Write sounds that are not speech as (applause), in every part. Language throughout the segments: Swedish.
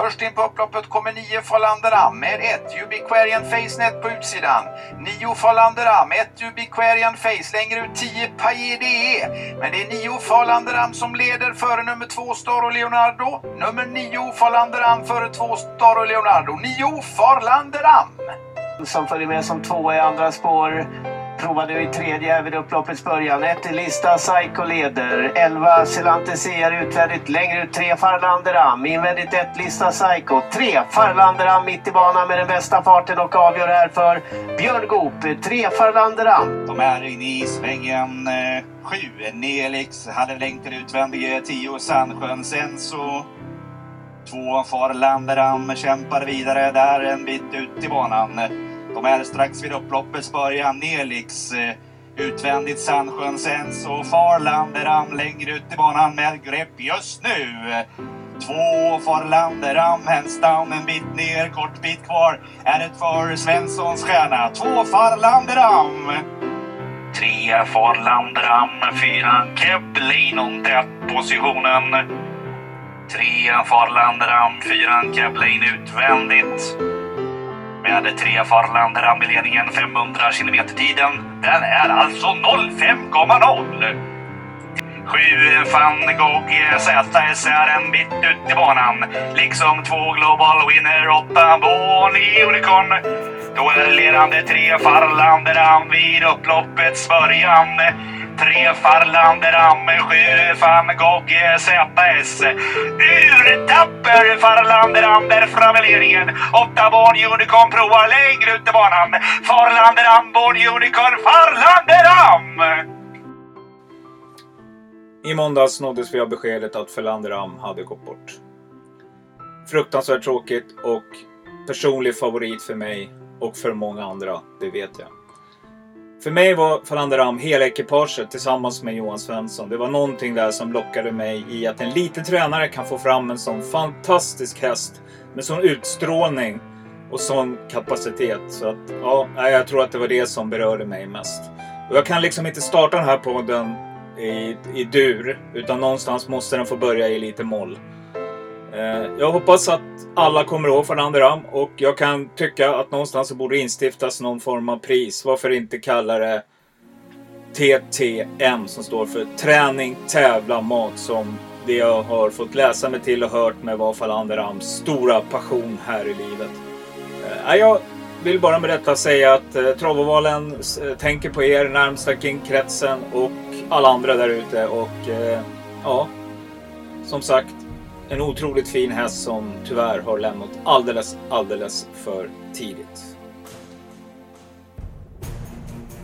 Först in på upploppet kommer 9 Falanderam med 1 Ubiquarian Facenet på utsidan. 9 Falanderam, 1 Ubiquarian Face, längre ut 10 Paille Men det är 9 Falanderam som leder före nummer 2 Staro Leonardo. Nummer 9 Falanderam före 2 Staro Leonardo. 9 Farlanderam! Som följer med som två i andra spår. Provade i tredje vid upploppets början. Ett lista Psycho leder. 11 Celante CR utvändigt. Längre ut 3 Farlanderam. Invändigt ett lista Psycho. 3 Farlanderam mitt i banan med den bästa farten och avgör här för Björn Goop. 3 Farlanderam. De är inne i svängen. Eh, Sju Nelix hade längtat utvändige. Eh, 10 Sandsjön Sen så... Två Farlanderam kämpar vidare där en bit ut i banan. De är strax vid upploppets början. Nelix liksom, eh, utvändigt Sandsjön Senso. Farlanderam längre ut i banan med grepp just nu. Två Farlanderam, Hensdown en bit ner, kort bit kvar. Är det för Svenssons stjärna. Två Farlanderam. Tre Farlanderam, fyra Kepler om tätpositionen. Tre Farlanderam, fyra Keblin. utvändigt. Med tre Farlanderam i ledningen 500 kilometer tiden. Den är alltså 05,0. Sju van Gogh ZS är en bit ut i banan. Liksom två Global Winner, åtta Bonnie Unicorn. Då är ledande tre Farlanderam vid upploppets början. Tre Farlanderam, sju van Gogh ZS. Urtapper Farlanderam där framme ledningen. Åtta Bonnie Unicorn provar längre ut i banan. Farlanderam, Bonnie Unicorn, Farlanderam! I måndags nåddes vi av beskedet att Felander Am hade gått bort. Fruktansvärt tråkigt och personlig favorit för mig och för många andra, det vet jag. För mig var Falander Am hela ekipaget tillsammans med Johan Svensson. Det var någonting där som lockade mig i att en liten tränare kan få fram en sån fantastisk häst med sån utstrålning och sån kapacitet. Så att, ja, jag tror att det var det som berörde mig mest. Och jag kan liksom inte starta den här podden i, i dur. Utan någonstans måste den få börja i lite moll. Eh, jag hoppas att alla kommer ihåg Fernando och jag kan tycka att någonstans så borde instiftas någon form av pris. Varför inte kalla det TTM som står för träning, tävla, mat som det jag har fått läsa mig till och hört med var Falanderams stora passion här i livet. Eh, jag vill bara med detta säga att eh, Travovalen eh, tänker på er närmsta kringkretsen och alla andra där ute. Och eh, ja, som sagt, en otroligt fin häst som tyvärr har lämnat alldeles, alldeles för tidigt.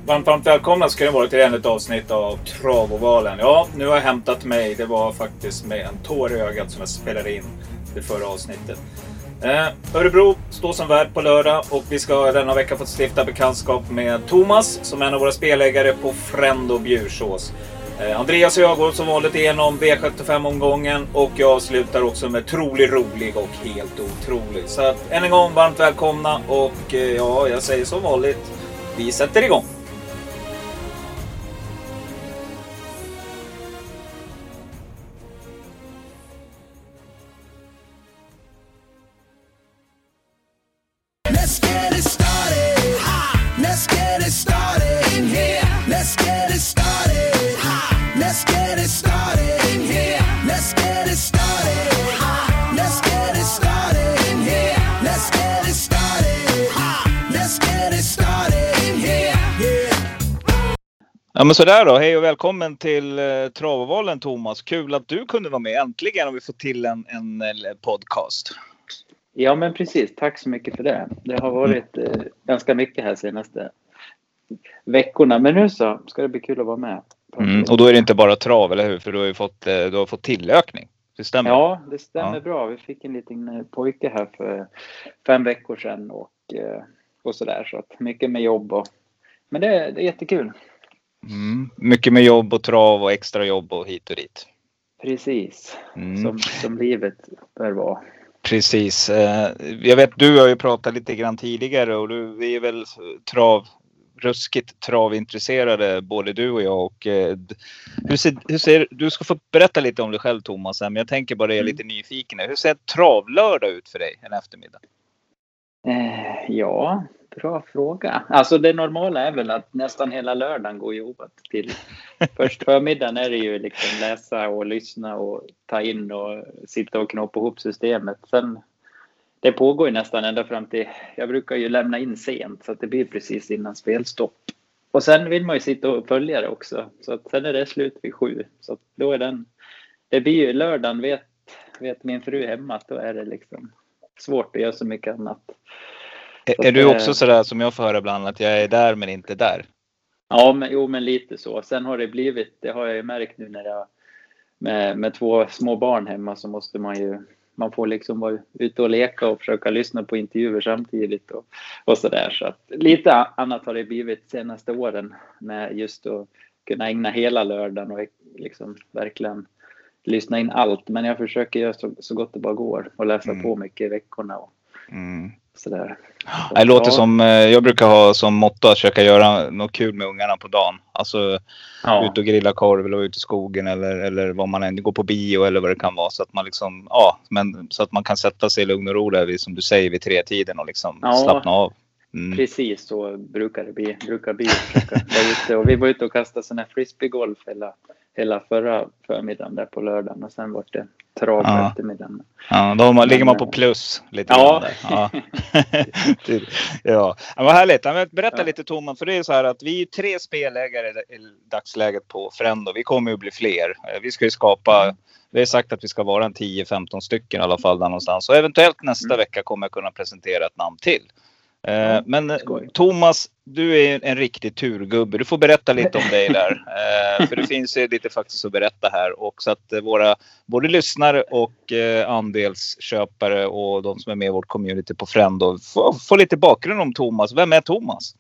Varmt, varmt välkomna ska ni vara till ännu ett avsnitt av Travovalen. Ja, nu har jag hämtat mig. Det var faktiskt med en tår i ögat som jag spelade in det förra avsnittet. Eh, Örebro står som värd på lördag och vi ska denna vecka få stifta bekantskap med Thomas som är en av våra spelägare på Frendo Bjursås. Eh, Andreas och jag går som vanligt igenom V75-omgången och jag avslutar också med trolig, rolig och helt otrolig. Så att, än en gång varmt välkomna och eh, ja, jag säger som vanligt, vi sätter igång. Ja men sådär då, hej och välkommen till eh, Travovalen Thomas. Kul att du kunde vara med. Äntligen har vi fått till en, en, podcast. Ja, men precis. Tack så mycket för det. Det har varit eh, ganska mycket här senaste veckorna. Men nu så ska det bli kul att vara med. Mm, och då är det inte bara trav, eller hur? För du har ju fått, eh, du har fått tillökning. Det stämmer? Ja, det stämmer Ja. bra. Vi fick en liten eh, pojke här för fem veckor sedan och, eh, och sådär. Så att mycket med jobb och... Men det, det är jättekul. Mm, mycket med jobb och trav och extra jobb och hit och dit. Precis. Mm. Som, som livet bör vara. Precis. Eh, Jag vet du har ju pratat lite grann tidigare och du, vi är väl trav ruskigt travintresserade både du och jag. Och, eh, hur ser, hur ser, du ska få berätta lite om dig själv Thomas, men jag tänker bara jag är lite nyfiken. Hur ser en travlördag ut för dig en eftermiddag? Eh, ja, bra fråga. Alltså det normala är väl att nästan hela lördagen går ju åt till. (laughs) Först förmiddagen är det ju liksom läsa och lyssna och ta in och sitta och knåpa ihop systemet. Sen det pågår ju nästan ända fram till, jag brukar ju lämna in sent så att det blir precis innan spelstopp. Och sen vill man ju sitta och följa det också. Så att sen är det slut vid sju. Så att då är den, det blir ju lördagen vet, vet min fru hemma att då är det liksom svårt att göra så mycket annat. Är, du eh, också sådär som jag får höra ibland att jag är där men inte där? Ja, men, jo, men lite så. Sen har det blivit, det har jag ju märkt nu när jag med, med två små barn hemma så måste man ju, man får liksom vara ute och leka och försöka lyssna på intervjuer samtidigt och, och så där. Så att lite annat har det blivit senaste åren med just att kunna ägna hela lördagen och liksom verkligen lyssna in allt. Men jag försöker göra så, så gott det bara går och läsa Mm. på mycket i veckorna och Mm. Sådär. Det låter Ja. som, eh, jag brukar ha som motto att försöka göra något kul med ungarna på dagen. Alltså Ja. ut och grilla korv eller ute i skogen eller, eller vad man än, gå på bio eller vad det kan vara. Så att man liksom, ja, men så att man kan sätta sig i lugn och ro där som du säger vid tre tiden och liksom Ja. slappna av. Mm. Precis så brukar det bli. Brukar bli försöka vara ute. Och vi var ute och kastade sån här frisbeegolf hela, hela förra förmiddagen där på lördagen och sen var det trav på Ja. eftermiddagen. Ja, då man, ligger man på plus lite Ja. grann. Ja. Det- (laughs) ja. ja, vad härligt. Berätta Ja. lite Thomas, för det är så här att vi är tre spelägare i dagsläget på Frendo. Vi kommer ju bli fler. Eh, Vi ska ju skapa, vi har sagt att vi ska vara en 10-15 stycken i alla fall där någonstans. Och eventuellt nästa Mm. vecka kommer jag kunna presentera ett namn till. Eh, Ja, Men eh, skoj. Thomas, du är en riktig turgubbe. Du får berätta lite om dig där. (laughs) Eh, För det finns ju lite faktiskt att berätta här. Och så att våra både lyssnare och andelsköpare och de som är med i vårt community på Frendo får lite bakgrund om Thomas. Vem är Thomas?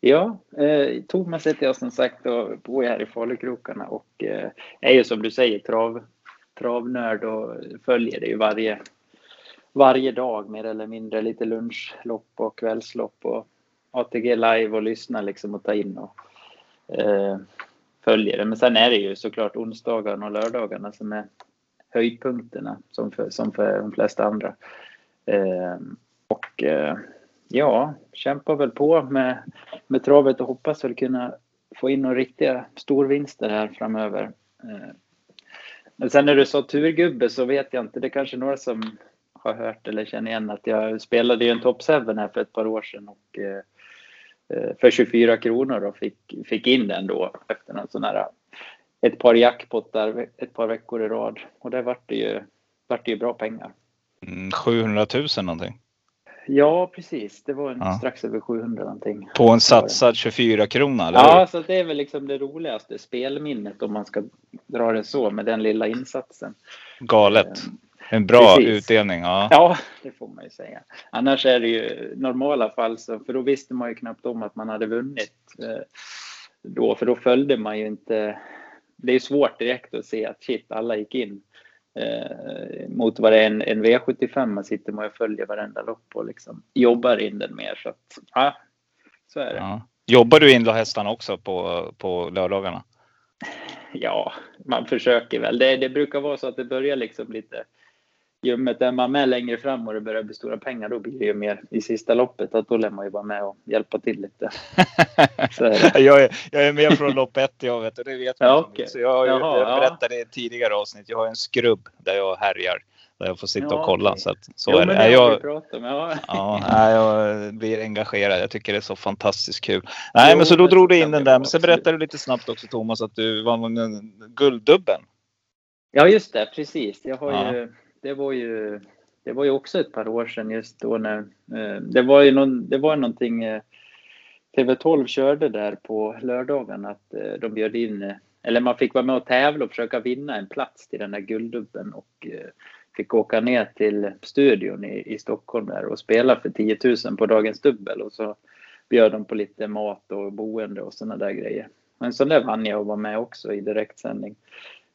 Ja, eh, Thomas heter jag som sagt och bor här i Falukrokarna och eh, är ju som du säger trav, travnörd och följer det ju varje, varje dag mer eller mindre. Lite lunchlopp och kvällslopp och ATG live och lyssna liksom och ta in och eh, följer det. Men sen är det ju såklart onsdagarna och lördagarna som är höjdpunkterna som för, som för de flesta andra. Eh, och eh, ja, kämpar väl på med, med travet och hoppas väl kunna få in några riktiga storvinster här framöver. Eh, Men sen när du sa turgubbe så vet jag inte, det är kanske några som har hört eller känner igen att jag spelade ju en top 7 här för ett par år sedan och eh, eh, för 24 kronor och fick, fick in den då efter någon sån här ett par jackpottar ett par veckor i rad och där vart det ju, vart det ju bra pengar. Mm, 700 000 någonting. Ja, precis. Det var en, Ja. strax över 700 någonting. På en satsad 24 krona, eller Ja, så det är väl liksom det roligaste spelminnet om man ska dra det så med den lilla insatsen. Galet. En bra Precis. utdelning. Ja. Ja, det får man ju säga. Annars är det ju normala fall så, för då visste man ju knappt om att man hade vunnit eh, då, för då följde man ju inte. Det är svårt direkt att se att shit, alla gick in. Eh, mot vad det är en, en V75 man sitter man och följer varenda lopp och liksom jobbar in den mer så att ja, så är det. Ja. Jobbar du in hästarna också på, på lördagarna? Ja, man försöker väl. Det, det brukar vara så att det börjar liksom lite ljummet. Är man med längre fram och det börjar bli stora pengar, då blir det ju mer i sista loppet. Att då lär man ju vara med och hjälpa till lite. (laughs) Är jag, är, jag är med från lopp ett, jag vet, och det vet man. Ja, inte. Så jag, Jaha, jag ja. berättade i ett tidigare avsnitt, jag har en skrubb där jag härjar. Där jag får sitta Ja, och kolla. okej. Så, att, så jo, är det. jag, om. Ja. ja, jag blir engagerad. Jag tycker det är så fantastiskt kul. Nej, Jo, men så då drog du in den där. Men sen berättade du lite snabbt också Thomas att du vann en gulddubben. ja, just det. Precis. Jag har Ja. ju, det, var ju, det var ju också ett par år sedan just då när... Eh, det var ju någon, det var någonting... Eh, TV12 körde där på lördagen att eh, de bjöd in... Eh, eller man fick vara med och tävla och försöka vinna en plats till den där gulddubben och eh, fick åka ner till studion i, i Stockholm där och spela för 10 000 på dagens dubbel och så bjöd de på lite mat och boende och sådana där grejer. Men så där vann jag och var med också i direktsändning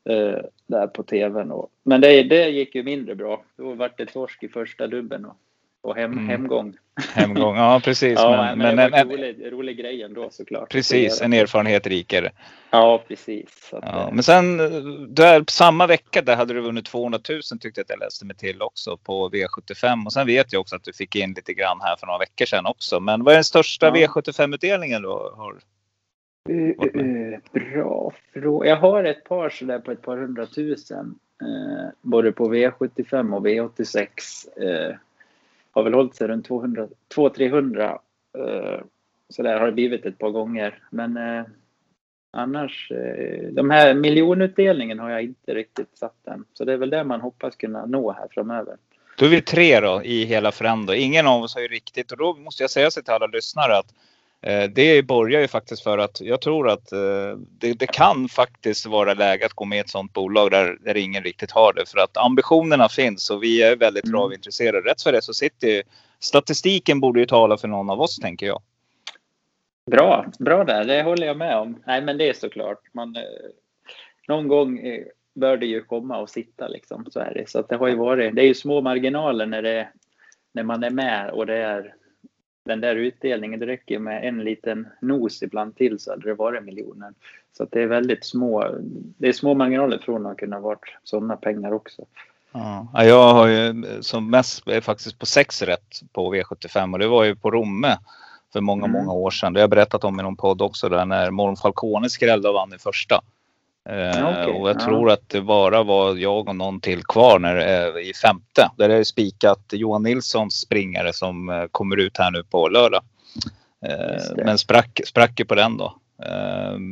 eh, där på tvn. Och, men det, det gick ju mindre bra. Då var det torsk i första dubben och och hem, Mm. hemgång. Hemgång. Ja, (laughs) precis. Ja, men, men, men, det var en, rolig, rolig grej ändå såklart. precis, en erfarenhet rikare. Ja, precis. Att, Ja, eh, men sen där, samma vecka där hade du vunnit 200 000 tyckte jag att jag läste mig till också på V75. Och sen vet jag också att du fick in lite grann här för några veckor sedan också. Men vad är den största Ja. V75-utdelningen du har? Uh, med. uh, bra fråga. Jag har ett par sådär på ett par hundratusen. Uh, både på V75 och V86. Uh, har väl hållit sig runt 200-300. Uh, så där har det blivit ett par gånger. Men uh, annars, uh, de här miljonutdelningen har jag inte riktigt satt än. Så det är väl det man hoppas kunna nå här framöver. Då är vi tre då i hela Frendo. Ingen av oss har ju riktigt och då måste jag säga så till alla lyssnare att eh, det borgar ju faktiskt för att jag tror att eh, det, det kan faktiskt vara läge att gå med ett sådant bolag där, där ingen riktigt har det. För att ambitionerna finns och vi är väldigt Mm. travintresserade. Rätt för det så sitter ju statistiken borde ju tala för någon av oss tänker jag. Bra, bra där. Det håller jag med om. Nej, men det är såklart. Man, eh, någon gång eh, bör det ju komma och sitta liksom. Så är det. Så att det har ju varit. Det är ju små marginaler när det när man är med och det är den där utdelningen. Det räcker med en liten nos ibland till så hade det varit miljoner. Så det är väldigt små. Det är små marginaler från att kunna varit sådana pengar också. Ja, jag har ju som mest faktiskt på sex rätt på V75 och det var ju på Romme för många, Mm. många år sedan. Det har jag berättat om i någon podd också där när Morgon Falcone skrällde och vann i första. Eh, okej, och jag ja. tror att det bara var jag och någon till kvar när, eh, i femte. Där är det spikat Johan Nilssons springare som eh, kommer ut här nu på lördag. Men sprack, sprack ju på den då.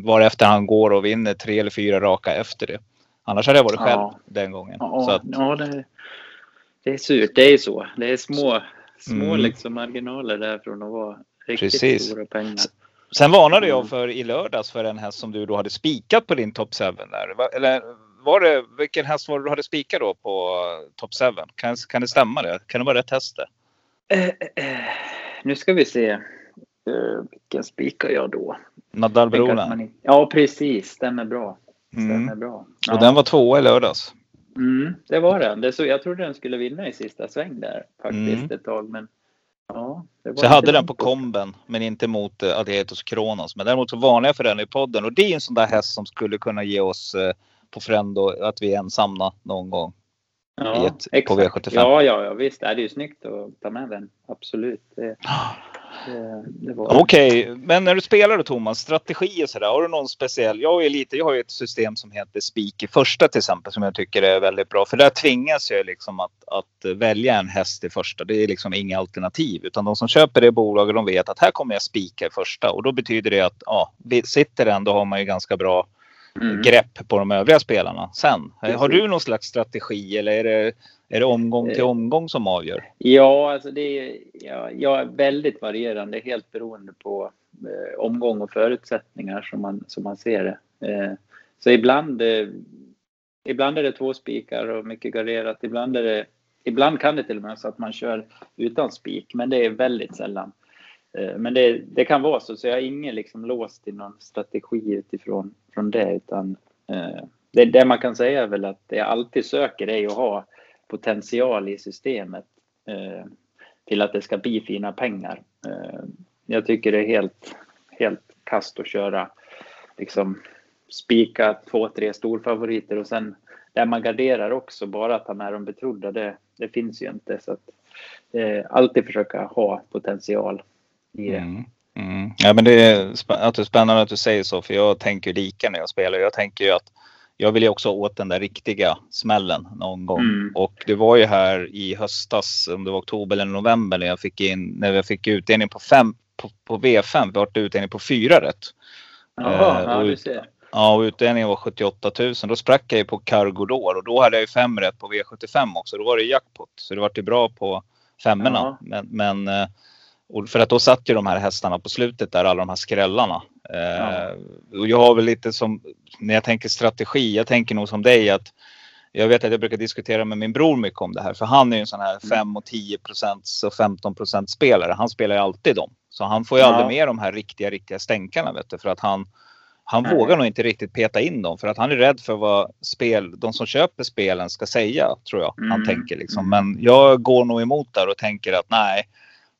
Varefter han går och vinner tre eller fyra raka efter det. Annars hade jag varit själv Ja. den gången. Ja, att, ja det, det är surt. Det är så. Det är små, små Mm. liksom marginaler där från att vara riktigt Precis. stora pengar. Sen varnade jag Mm. för i lördags för en häst som du då hade spikat på din top 7 där. Eller var det, vilken häst var det du hade spikat då på eh, top 7? Kan, kan det stämma det? Kan det vara rätt häst det? Eh, eh, nu ska vi se. Uh, vilken spikar jag då? Man inte- Ja, precis. Stämmer bra. Stämmer Mm. bra. Och den var tvåa i lördags. Mm, det var den. Det så, jag trodde den skulle vinna i sista sväng där faktiskt Mm. ett tag. Men ja, Så jag hade den på komben men inte mot uh, Adetos Kronos. Men däremot så varnade jag för den i podden och det är en sån där häst som skulle kunna ge oss eh, på Frendo att vi är ensamma någon gång. i ett- på V75. Ja, ja, ja, visst. Det är ju snyggt att ta med den. Absolut. Det, Okej, okay. Okej, men när du spelar då Thomas, strategi och sådär, har du någon speciell? Jag, är lite, jag har ju ett system som heter spik i första till exempel som jag tycker är väldigt bra. För där tvingas jag liksom att, att välja en häst i första. Det är liksom inga alternativ. Utan de som köper det bolaget de vet att här kommer jag spika i första. Och då betyder det att ja, sitter den då har man ju ganska bra Mm. grepp på de övriga spelarna sen. Har du någon slags strategi eller är det, är det omgång till Eh. omgång som avgör? Ja, alltså det är, ja, jag är väldigt varierande, helt beroende på eh, omgång och förutsättningar som man, som man ser det. Eh, så ibland, eh, ibland är det två spikar och mycket garderat. Ibland, är det, ibland kan det till och med så att man kör utan spik, men det är väldigt sällan. Eh, men det, det kan vara så, så jag är ingen liksom låst till någon strategi utifrån från det, utan eh, det, det man kan säga är väl att det jag alltid söker är att ha potential i systemet eh, till att det ska bli fina pengar. Eh, jag tycker det är helt, helt kast att köra liksom spika två, tre storfavoriter och sen där man garderar också bara ta med de betrodda. Det, det finns ju inte så att eh, alltid försöka ha potential i det. Mm. Mm. Ja, men det är att det är spännande att du säger så, för jag tänker lika när jag spelar. Jag tänker ju att jag vill ju också åt den där riktiga smällen någon gång. Mm. Och det var ju här i höstas, om det var oktober eller november, när jag fick in, när jag fick utdelning på, fem, på, på V5, vi har utdelning på fyra rätt. Jaha, Eh, ja, du ser. Ja, och utdelningen var 78 000. Då sprack jag ju på Cargodor och då hade jag ju fem rätt på V75 också. Då var det jackpot. Så det vart ju bra på femmorna. Men, men eh, och för att då satt ju de här hästarna på slutet där, alla de här skrällarna. Eh, och jag har väl lite som, när jag tänker strategi, jag tänker nog som dig att jag vet att jag brukar diskutera med min bror mycket om det här. För han är ju en sån här 5 och 10 procents och 15 procent spelare. Han spelar ju alltid dem. Så han får ju Ja. aldrig med de här riktiga, riktiga stänkarna vet du. För att han, Han Nej. vågar nog inte riktigt peta in dem för att han är rädd för vad spel, de som köper spelen ska säga, tror jag. Han Mm. tänker liksom. Men jag går nog emot där och tänker att nej,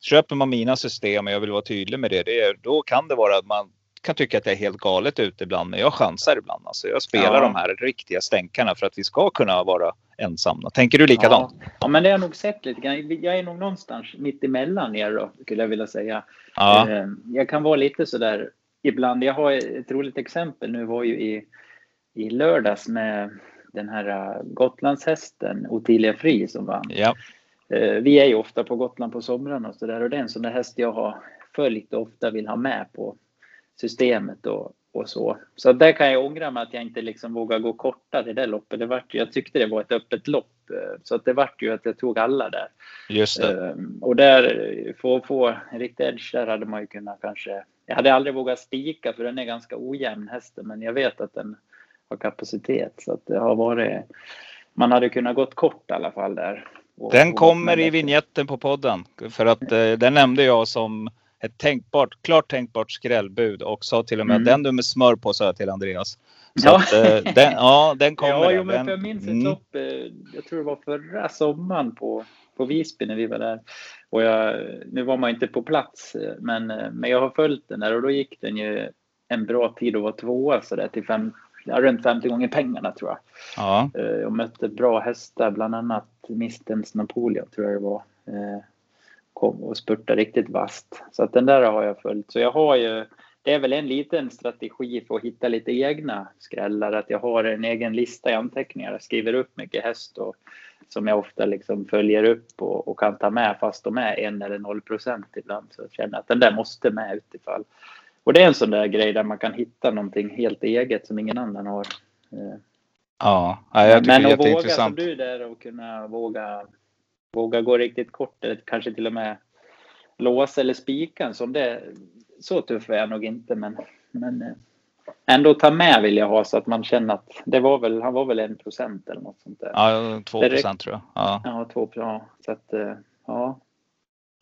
köper man mina system och jag vill vara tydlig med det, det är, då kan det vara att man kan tycka att det är helt galet ute ibland, men jag chansar ibland. Alltså jag spelar Ja. de här riktiga stänkarna för att vi ska kunna vara ensamma. Tänker du likadant? Ja. ja, men det har jag nog sett lite grann. Jag är nog någonstans mitt emellan er då, skulle jag vilja säga. Ja. Eh, Jag kan vara lite sådär ibland. Jag har ett roligt exempel nu var ju i, i lördags med den här eh, Gotlandshästen Ottilia Fri som vann. ja. Eh, Vi är ju ofta på Gotland på somrarna och sådär och det är en sån där häst jag har följt och ofta vill ha med på systemet och, och så. Så där kan jag ångra mig att jag inte liksom vågar gå kortare i det loppet. Det vart, jag tyckte det var ett öppet lopp eh, så att det vart ju att jag tog alla där. Just det. Ehm, Och där, eh, för att få en riktig edge där hade man ju kunnat kanske... Jag hade aldrig vågat spika för den är ganska ojämn hästen men jag vet att den har kapacitet så att det har varit... Man hade kunnat gått kort i alla fall där. Den kommer i vignetten på podden. För att eh, den nämnde jag som ett tänkbart, klart tänkbart skrällbud och sa till och med Mm. att den du med smör på sa jag till Andreas. Så Ja. att, eh, den, ja, den kommer. Ja, jo, men jag minns ett mm. lopp, eh, jag tror det var förra sommaren på, på Visby när vi var där. Och jag, nu var man inte på plats, eh, men, eh, men jag har följt den där och då gick den ju en bra tid och var tvåa så där till fem, ja, runt 50 gånger pengarna tror jag. Ja, Eh, Jag mötte bra hästar, bland annat Mistens Napoleon tror jag det var. Eh, Kom och spurtade riktigt vasst. Så att den där har jag följt. Så jag har ju, det är väl en liten strategi för att hitta lite egna skrällar. Att jag har en egen lista i anteckningar. Jag skriver upp mycket häst och, som jag ofta liksom följer upp och, och kan ta med fast de är en eller noll procent ibland. Så jag känner att den där måste med utifall. Och det är en sån där grej där man kan hitta någonting helt eget som ingen annan har. Eh, ja. ja jag tycker men det är att våga som jätteintressant. du där och kunna våga, våga gå riktigt kort eller kanske till och med låsa eller spika som det. Så tuff är jag nog inte men, men eh, ändå ta med vill jag ha så att man känner att det var väl, han var väl en procent eller något sånt där. Ja, 2 Det räcker. procent tror jag. Ja. Ja, två ja, så att eh, ja.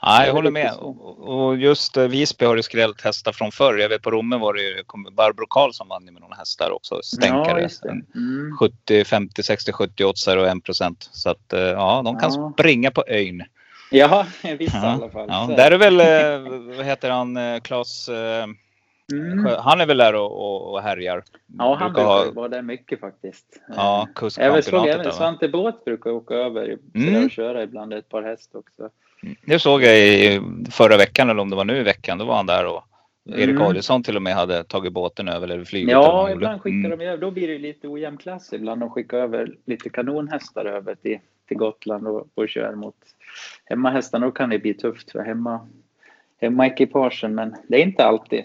Ja, jag håller med. Och just eh, Visby har ju skrällt hästar från förr. Jag vet på Romme var det ju Barbro Karlsson vann med några hästar också. Ja, Stänkare. det. Mm. 70, 50, 60, 70 oddsare och 1 procent. Så att eh, ja, de kan Ja. springa på ön. Ja, vissa i Ja, alla fall. ja. Där är väl, eh, vad heter han, Claes, mm. Han är väl där och, och, och härjar. Ja, han Brukar ha- vara där mycket faktiskt. Ja, kustchampionatet även? Svante Båth brukar åka över Mm. och köra ibland ett par häst också. Det såg jag i förra veckan eller om det var nu i veckan. Då var han där och Erik Mm. Adielsson till och med hade tagit båten över eller flyget. eller Ja, gjorde. ibland skickar Mm. de över. Då blir det lite ojämn klass ibland. De skickar över lite kanonhästar över till, till Gotland och, och kör mot hemmahästarna. Då kan det bli tufft för hemma, hemmaekipagen, men det är inte alltid.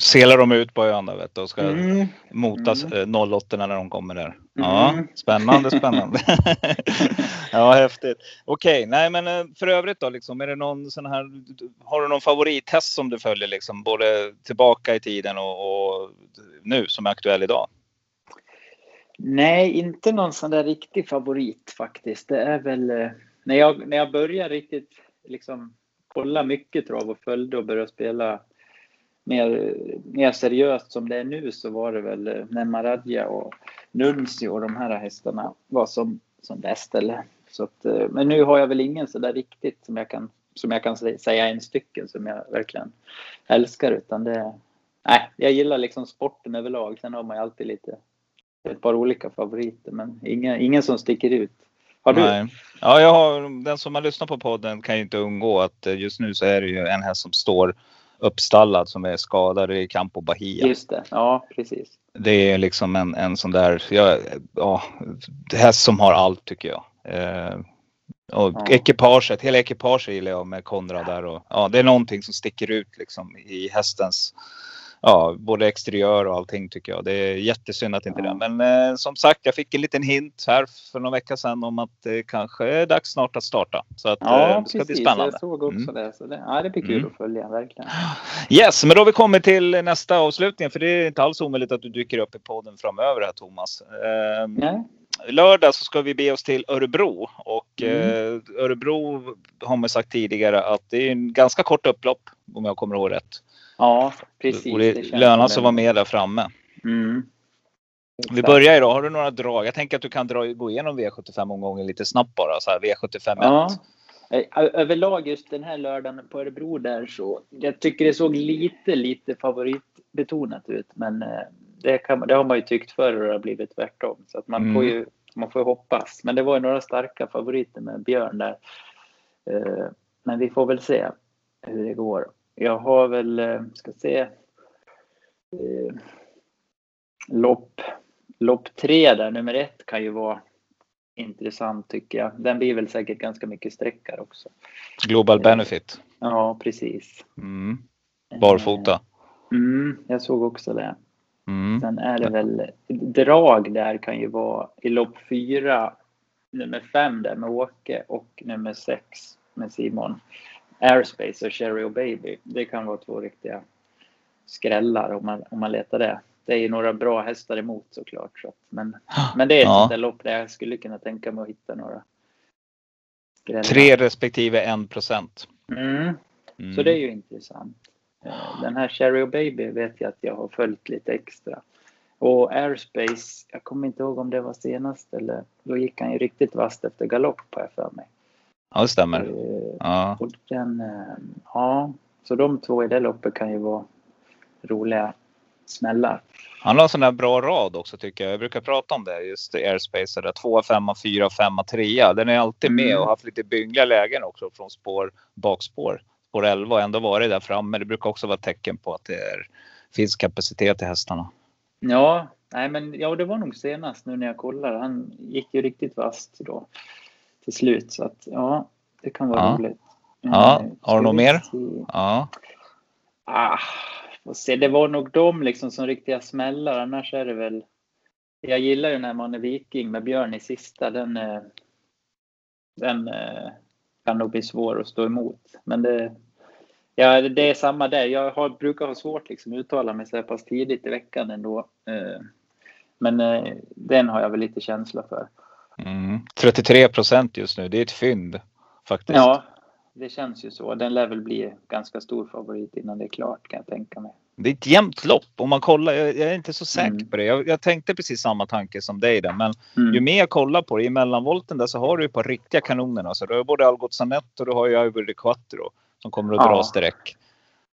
Selar de ut på ön vet du, och ska Mm. motas Mm. eh, 08 när de kommer där. Ja, Mm. spännande, spännande. (laughs) ja, häftigt. Okej, nej men eh, för övrigt då, liksom, är det någon sån här, har du någon favorithäst som du följer liksom, både tillbaka i tiden och, och nu som är aktuell idag? Nej, inte någon sån där riktig favorit faktiskt. Det är väl eh, när jag, när jag började riktigt liksom kolla mycket trav och följde och började spela mer, mer seriöst som det är nu så var det väl eh, när Maradja och Nuncio och de här hästarna var som, som bäst. Eller? Så att, eh, men nu har jag väl ingen så där riktigt som jag kan, som jag kan säga en stycken som jag verkligen älskar utan det Nej, jag gillar liksom sporten överlag. Sen har man ju alltid lite ett par olika favoriter men ingen, ingen som sticker ut. Har du? Nej. Ja, jag har, den som har lyssnat på podden kan ju inte undgå att eh, just nu så är det ju en häst som står uppstallad som är skadad i Campo Bahia. Just det, ja precis. Det är liksom en, en sån där, ja, ja, häst som har allt tycker jag. Eh, och Ja. ekipaget, hela ekipaget gillar jag med Konrad där och ja, det är någonting som sticker ut liksom i hästens Ja, både exteriör och allting tycker jag. Det är jättesynd att inte det. Men eh, som sagt, jag fick en liten hint här för några veckor sedan om att det kanske är dags snart att starta. Så att Ja, eh, det ska precis. bli spännande. Jag såg också Mm. det. Så det. Ja, det blir kul Mm. att följa, verkligen. Yes, men då har vi kommit till nästa avslutning. För det är inte alls omöjligt att du dyker upp i podden framöver här Thomas. Eh, Nej. Lördag så ska vi be oss till Örebro. Och Mm. eh, Örebro har man sagt tidigare att det är en ganska kort upplopp om jag kommer ihåg rätt. Ja, precis. och det, lönar som sig att vara med där framme. Mm. Vi börjar idag. Har du några drag? Jag tänker att du kan dra, gå igenom V75 omgången lite snabbt bara. Så här, V75 Ja. Eh, Överlag just den här lördagen på Örebro där så. Jag tycker det såg lite, lite favoritbetonat ut. Men eh, det, kan, det har man ju tyckt förr och det har blivit tvärtom. Så att man Mm. får ju man får ju hoppas. Men det var ju några starka favoriter med Björn där. Eh, Men vi får väl se hur det går. Jag har väl, eh, ska se. eh, Lopp, lopp tre där, nummer ett kan ju vara intressant tycker jag. Den blir väl säkert ganska mycket sträckare också. Global Benefit. Ja, precis. Mm. Barfota. Mm, jag såg också det. Mm. Sen är det väl drag där kan ju vara i lopp fyra, nummer fem där med Åke och nummer sex med Simon. Airspace och Cherry och Baby. Det kan vara två riktiga skrällar om man, om man letar det. Det är ju några bra hästar emot såklart. Så. att- Men, men det är ett Ja. sånt där lopp där jag skulle kunna tänka mig att hitta några skrällar. Tre respektive en procent. Mm. Mm. Så det är ju intressant. Den här Cherry och Baby vet jag att jag har följt lite extra. Och Airspace, jag kommer inte ihåg om det var senast eller då gick han ju riktigt vasst efter galopp har jag för mig. Ja, det stämmer. Eh, Ja. Och den, eh, ja, så de två i det loppet kan ju vara roliga smällar. Han har en sån där bra rad också tycker jag. Jag brukar prata om det. Just Airspace. Där 2, 5, 4, 5, 3. Den är alltid med Mm. och har haft lite byngliga lägen också från spår, bakspår. Spår 11 och ändå varit där framme. Det brukar också vara tecken på att det är, finns kapacitet i hästarna. Ja, nej men ja, det var nog senast nu när jag kollade. Han gick ju riktigt vasst då till slut så att ja, det kan vara Ja. roligt. Ja, Eh, har du något mer? Ja. Ah, får se. Det var nog de liksom som riktiga smällar. Annars är det väl. Jag gillar ju den här Manne Viking med Björn i sista. Den, eh, den eh, kan nog bli svår att stå emot. Men det, ja, det är samma där. Jag har, brukar ha svårt liksom uttala mig så här pass tidigt i veckan ändå. Eh, men eh, den har jag väl lite känsla för. Mm. 33 procent just nu. Det är ett fynd faktiskt. Ja, det känns ju så. Den lär väl bli ganska stor favorit innan det är klart kan jag tänka mig. Det är ett jämnt lopp. Om man kollar, jag, jag är inte så säker Mm. på det. Jag, jag tänkte precis samma tanke som dig där. Men Mm. ju mer jag kollar på det i mellanvolten där så har du ju på riktiga kanonerna. Så du har både Algot Sanet och du har ju Ivory de Quattro. Som kommer att dra Ja. streck.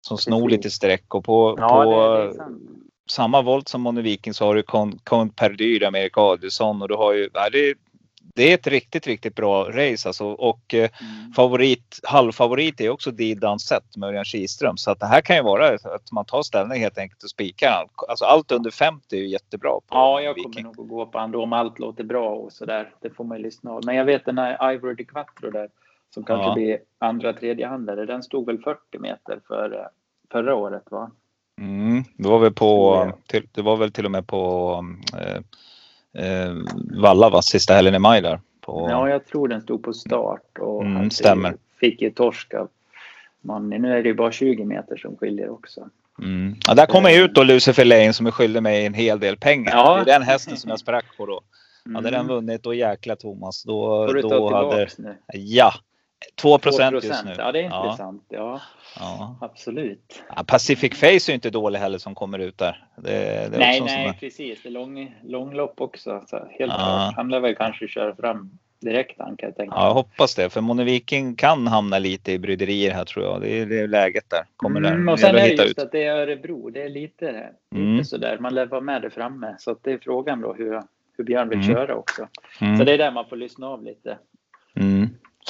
Som snor lite streck. Och på, Ja, på det, det är samma volt som Moni Viking så har du Count Perdy, Erik Adielsson. Och du har ju, ja, det, det är ett riktigt, riktigt bra race alltså. Och eh, Mm. favorit, halvfavorit är också Didan Sett med Örjan Kihlström. Så att det här kan ju vara att man tar ställning helt enkelt och spikar. Alltså allt under 50 är ju jättebra. På Ja, jag kommer Viking. nog att gå på då om allt låter bra och sådär. Det får man ju lyssna av. Men jag vet den här Ivory de Quattro där som kanske Ja. blir andra, tredje handlare. Den stod väl 40 meter för eh, förra året va? Mm, det var väl på, till, det var väl till och med på eh, eh, Valla va, sista helgen i maj där. På, Ja, jag tror den stod på start och Mm, hade- stämmer. fick ju torsk av Manni. Nu är det ju bara 20 meter som skiljer också. mm. ja, där kommer ut då Lucifer Lane som är skyldig mig en hel del pengar. Ja. Det är den hästen som jag sprack på då. (laughs) Hade den Mm. vunnit då jäkla Thomas. Då, Får du ta då hade... tillbaks nu? Ja! 2 procent 2%. just nu. Ja, det är Ja, intressant. Ja, ja. absolut. Ja, Pacific Face är ju inte dålig heller som kommer ut där. Det, det nej, nej, där- precis. Det är lång, långlopp också. Så helt Ja. klart. Han lär väl kanske köra fram direkt han kan jag tänka Ja, jag hoppas det. För Moni Viking kan hamna lite i bryderier här tror jag. Det är, det är läget där. Kommer där. Mm, och Det sen är det just ut. att det är Örebro. Det är lite, Mm. lite sådär. Man lär vara med där framme. Så det är frågan då hur, hur Björn vill Mm. köra också. Mm. Så det är där man får lyssna av lite.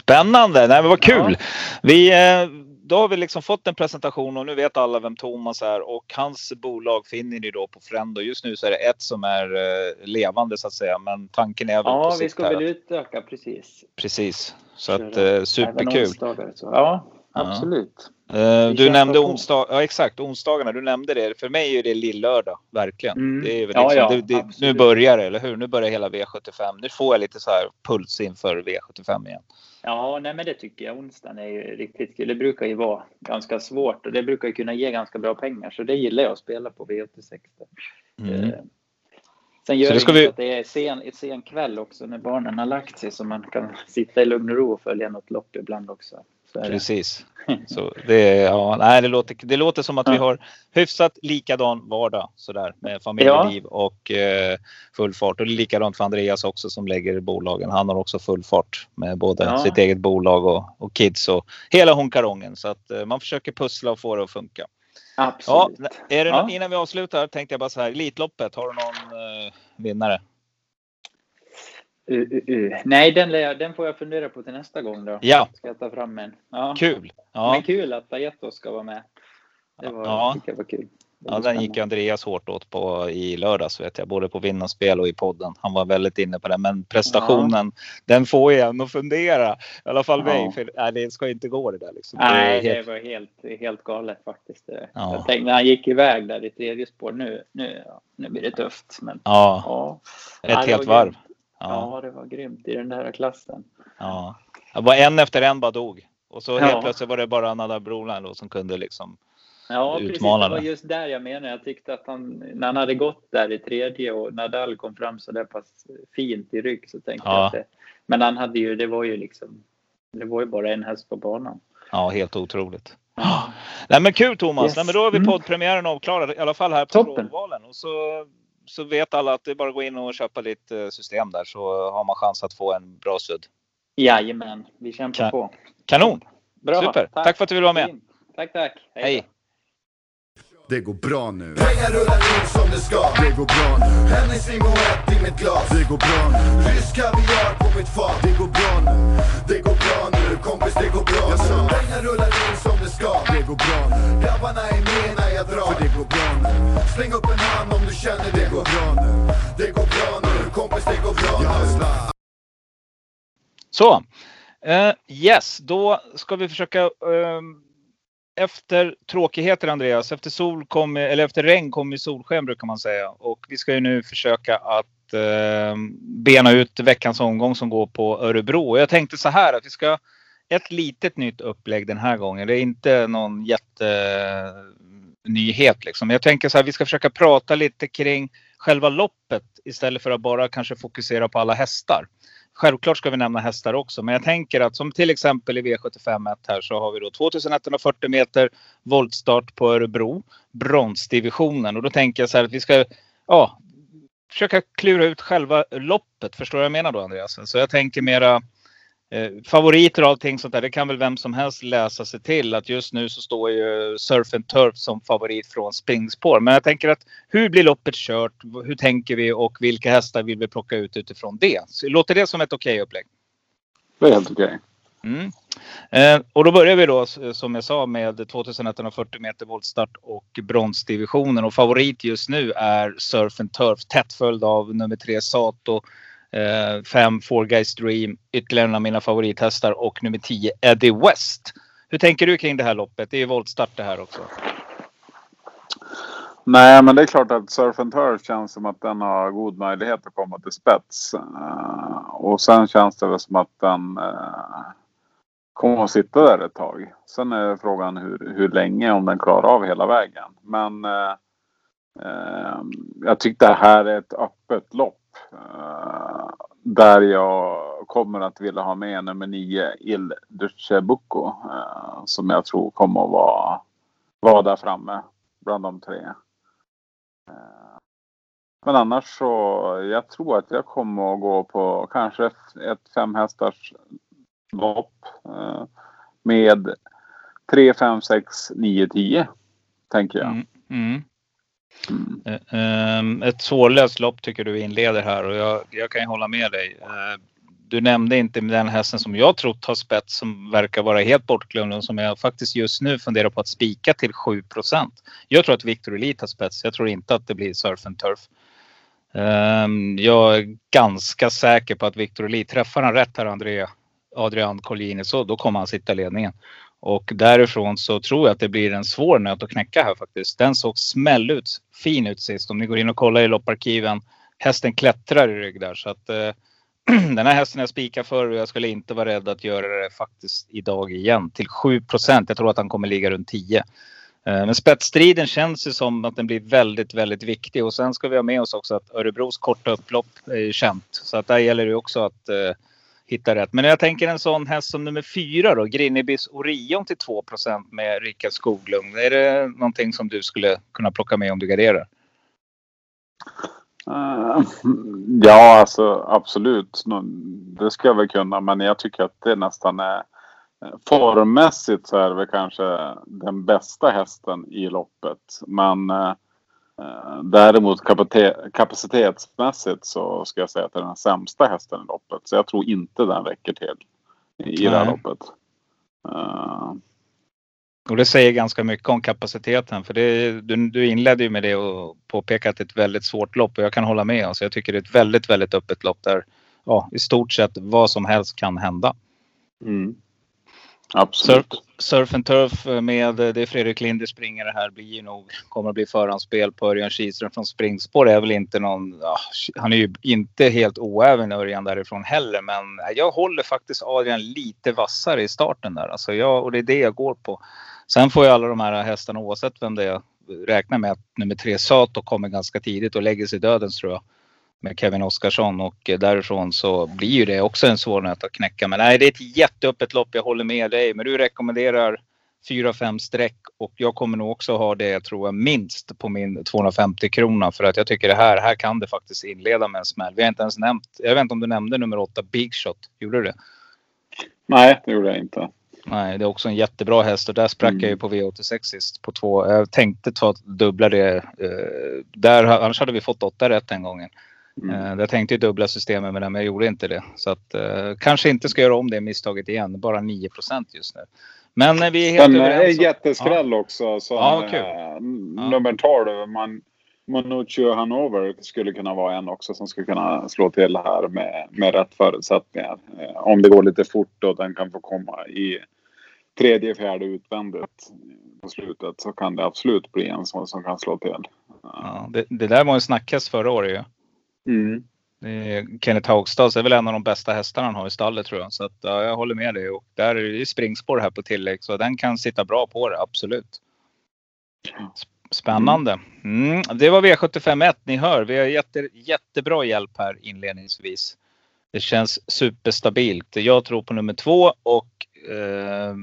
Spännande! Nej, men vad kul! Ja. Vi, eh, då har vi liksom fått en presentation och nu vet alla vem Thomas är och hans bolag finner ni då på Frendo. Just nu så är det ett som är eh, levande så att säga, men tanken är väl på Ja, vi ska väl utöka precis. Precis, så att eh, superkul. så. Ja, Ja. absolut. Vi du nämnde onsdag, ja exakt onsdagarna. Du nämnde det. För mig är det lillördag, verkligen. Mm. Det är väl Ja, liksom, ja, det, det, nu börjar det, eller hur? Nu börjar hela V75. Nu får jag lite så här puls inför V75 igen. Ja, nej, men det tycker jag. Onsdagen är ju riktigt kul. Det brukar ju vara ganska svårt och det brukar ju kunna ge ganska bra pengar. Så det gillar jag att spela på V86. Mm. Eh, Sen gör Så det ska vi- att det är sen, sen kväll också när barnen har lagt sig så man kan sitta i lugn och ro och följa något lopp ibland också. Precis. Så det, ja, nej, det, låter, det låter som att vi Ja. har hyfsat likadan vardag sådär med familjeliv och eh, full fart. Och det är likadant för Andreas också som lägger bolagen. Han har också full fart med både Ja. sitt eget bolag och, och kids och hela honkarongen. Så att eh, man försöker pussla och få det att funka. Ja, Absolut. är det, Ja. Innan vi avslutar tänkte jag bara så här. Elitloppet, har du någon eh, vinnare? Uh, uh, uh. Nej, den, jag- den får jag fundera på till nästa gång då. Ja, Ska jag ta fram en. Ja. kul. Ja, Men kul att Ajeto ska vara med. Det var, Ja. jag var kul. Det Ja, den gick. Andreas hårt åt på i lördags vet jag, både på vinnarspel och i podden. Han var väldigt inne på det, men prestationen, den får ju en att fundera. I alla fall Ja. mig, för nej, det ska inte gå det där liksom. Det är Nej, det helt- var helt, helt galet faktiskt. Det- Ja. Jag tänkte när han gick iväg där i tredje spår, nu, nu, ja, nu blir det tufft. Men Ja, ja, ett Ja, det helt var varv. Ja, ja, det var grymt i den där klassen. ja. Det var en efter en bara dog. Och så helt Ja. plötsligt var det bara Nadal Broline då som kunde liksom. Ja, precis. Det var just där jag menar. Jag tyckte att han, när han hade gått där i tredje och Nadal kom fram så där pass fint i rygg så tänkte Ja. jag att det, Men han hade ju, det var ju liksom, det var ju bara en häst på banan. Ja, helt otroligt. Nej men kul Thomas! Yes. Nej, men då har vi Mm. poddpremiären avklarad i alla fall här på Toppen. Och så, så vet alla att det är bara att gå in och köpa lite eh, system där så har man chans att få en bra sudd. Jajamän, vi kämpar Kan- på. Kanon! Bra, Super! Tack. för att du ville vara med. Tack, tack. Hej! Det går bra nu. Pengar rullar in som det ska Det går bra nu. Hennes limoett i mitt glas Det går bra nu. Rysk kaviar på mitt fat Det går bra nu. Det går bra nu, kompis det går bra Jag sa. nu Pengar rullar in som det ska Det går bra nu. Grabbarna är med när jag drar För det går bra nu. Släng upp en hand om du känner det Det går bra nu. Det går bra nu, kompis det går bra Jag nu. Så. Eh, yes, då ska vi försöka ehm, efter tråkigheter Andreas, efter sol kom, eller efter regn kommer solsken brukar man säga. Och vi ska ju nu försöka att eh, bena ut veckans omgång som går på Örebro. Och jag tänkte så här att vi ska ett litet nytt upplägg den här gången. Det är inte någon jättenyhet liksom. Jag tänker så här, vi ska försöka prata lite kring själva loppet istället för att bara kanske fokusera på alla hästar. Självklart ska vi nämna hästar också, men jag tänker att som till exempel i V751 här så har vi då 2140 meter voltstart på Örebro, bronsdivisionen. Och då tänker jag så här att vi ska ja, försöka klura ut själva loppet. Förstår du vad jag menar då Andreas? Så jag tänker mera favoriter och allting sånt där. Det kan väl vem som helst läsa sig till att just nu så står ju Surf and Turf som favorit från springspår. Men jag tänker att hur blir loppet kört? Hur tänker vi och vilka hästar vill vi plocka ut utifrån det? Så låter det som ett okej upplägg? Det är helt okej. Mm. Eh, och då börjar vi då som jag sa med 2140 meter voltstart och bronsdivisionen. Och favorit just nu är Surf and Turf tätt följd av nummer tre Sato. Eh, fem Four Guys Dream, ytterligare en av mina favorithästar och nummer 10 Eddie West. Hur tänker du kring det här loppet? Det är ju voltstart det här också. Nej, men det är klart att Surf and Turf känns som att den har god möjlighet att komma till spets. Uh, och sen känns det väl som att den uh, kommer att sitta där ett tag. Sen är frågan hur, hur länge, om den klarar av hela vägen. Men uh, jag tyckte det här är ett öppet lopp. Eh, där jag kommer att vilja ha med nummer nio Il Ducebucco. Eh, som jag tror kommer att vara, vara där framme bland de tre. Eh, Men annars så, jag tror att jag kommer att gå på kanske ett, ett fem lopp. eh, Med 3, 5, 6, 9, 10. Tänker jag. Mm. Mm. Mm. Ett svårlöst lopp tycker du inleder här och jag, jag kan ju hålla med dig. Eh, du nämnde inte den hästen som jag trott har spets som verkar vara helt bortglömd och som jag faktiskt just nu funderar på att spika till 7% Jag tror att Victor Elite har spets. Jag tror inte att det blir Surf and Turf. Ehm, jag är ganska säker på att Victor Elite, träffar han rätt här Andrea, Adrian Collini så då kommer han sitta i ledningen. Och därifrån så tror jag att det blir en svår nöt att knäcka här faktiskt. Den såg smäll ut, fin ut sist. Om ni går in och kollar i lopparkiven. Hästen klättrar i rygg där så att eh, (clears throat) den här hästen jag spikar för och jag skulle inte vara rädd att göra det faktiskt idag igen till 7 procent. Jag tror att han kommer ligga runt 10. Eh, men spetsstriden känns ju som att den blir väldigt, väldigt viktig och sen ska vi ha med oss också att Örebros korta upplopp är ju känt. Så att där gäller det också att eh, hitta rätt. Men jag tänker en sån häst som nummer fyra då, Grinnebys Orion till 2% med Rickard Skoglund. Är det någonting som du skulle kunna plocka med om du garderar? Uh, ja, alltså absolut. Det ska jag väl kunna. Men jag tycker att det nästan är eh, formmässigt så är det väl kanske den bästa hästen i loppet. Men uh, däremot kapate- kapacitetsmässigt så ska jag säga att det är den sämsta hästen i loppet. Så jag tror inte den räcker till i det här Nej. loppet. Eh, Och det säger ganska mycket om kapaciteten. För det, du, du inledde ju med det och påpekade att det är ett väldigt svårt lopp och jag kan hålla med. Alltså jag tycker det är ett väldigt, väldigt öppet lopp där ja, i stort sett vad som helst kan hända absolut. Surf, surf and Turf eh, med eh, det är Fredrik Linder springare här blir ju nog kommer att bli förhandsspel på Örjan Kihlström från springspår är väl inte någon. Ja, han är ju inte helt oäven Örjan därifrån heller, men jag håller faktiskt Adrian lite vassare i starten där alltså jag och det är det jag går på. Sen får ju alla de här hästarna oavsett vem det är räkna med att nummer tre Sato kommer ganska tidigt och lägger sig dödens tror jag med Kevin Oskarsson och eh, därifrån så blir ju det också en svår nöt att knäcka. Men nej, det är ett jätteöppet lopp. Jag håller med dig, men du rekommenderar 4-5 streck och jag kommer nog också ha det, tror jag, minst på min 250 krona för att jag tycker det här, här kan det faktiskt inleda med en smäll. Vi har inte ens nämnt, jag vet inte om du nämnde nummer 8 Big Shot, gjorde du det? Nej, det gjorde jag inte. Nej, det är också en jättebra häst och där sprack Mm. jag ju på V86 sist på två. Jag tänkte ta dubbla det. Eh, där, annars hade vi fått åtta rätt den gången. Mm. Eh, jag tänkte ju dubbla systemet med det, men jag gjorde inte det. Så att eh, kanske inte ska göra om det misstaget igen. Bara 9% just nu. Men eh, vi är helt Men eh, överens. om- jätteskräll också. Så, Ja, kul. eh, Ja. Nummer 12, man, Monuccio Hanover skulle kunna vara en också som skulle kunna slå till här med, med rätt förutsättningar. Eh, om det går lite fort och den kan få komma i tredje, fjärde utvändigt på slutet så kan det absolut bli en sån som kan slå till. Ja, det, det där var en snackhäst förra året ju. Mm. Är Kenneth Haugstad är väl en av de bästa hästarna han har i stallet tror jag. Så att, ja, jag håller med dig. Och där är det springspår här på tillägg så den kan sitta bra på det, absolut. Sp- Spännande. Mm, det var V751. Ni hör, vi har jätte, jättebra hjälp här inledningsvis. Det känns superstabilt. Jag tror på nummer två och eh,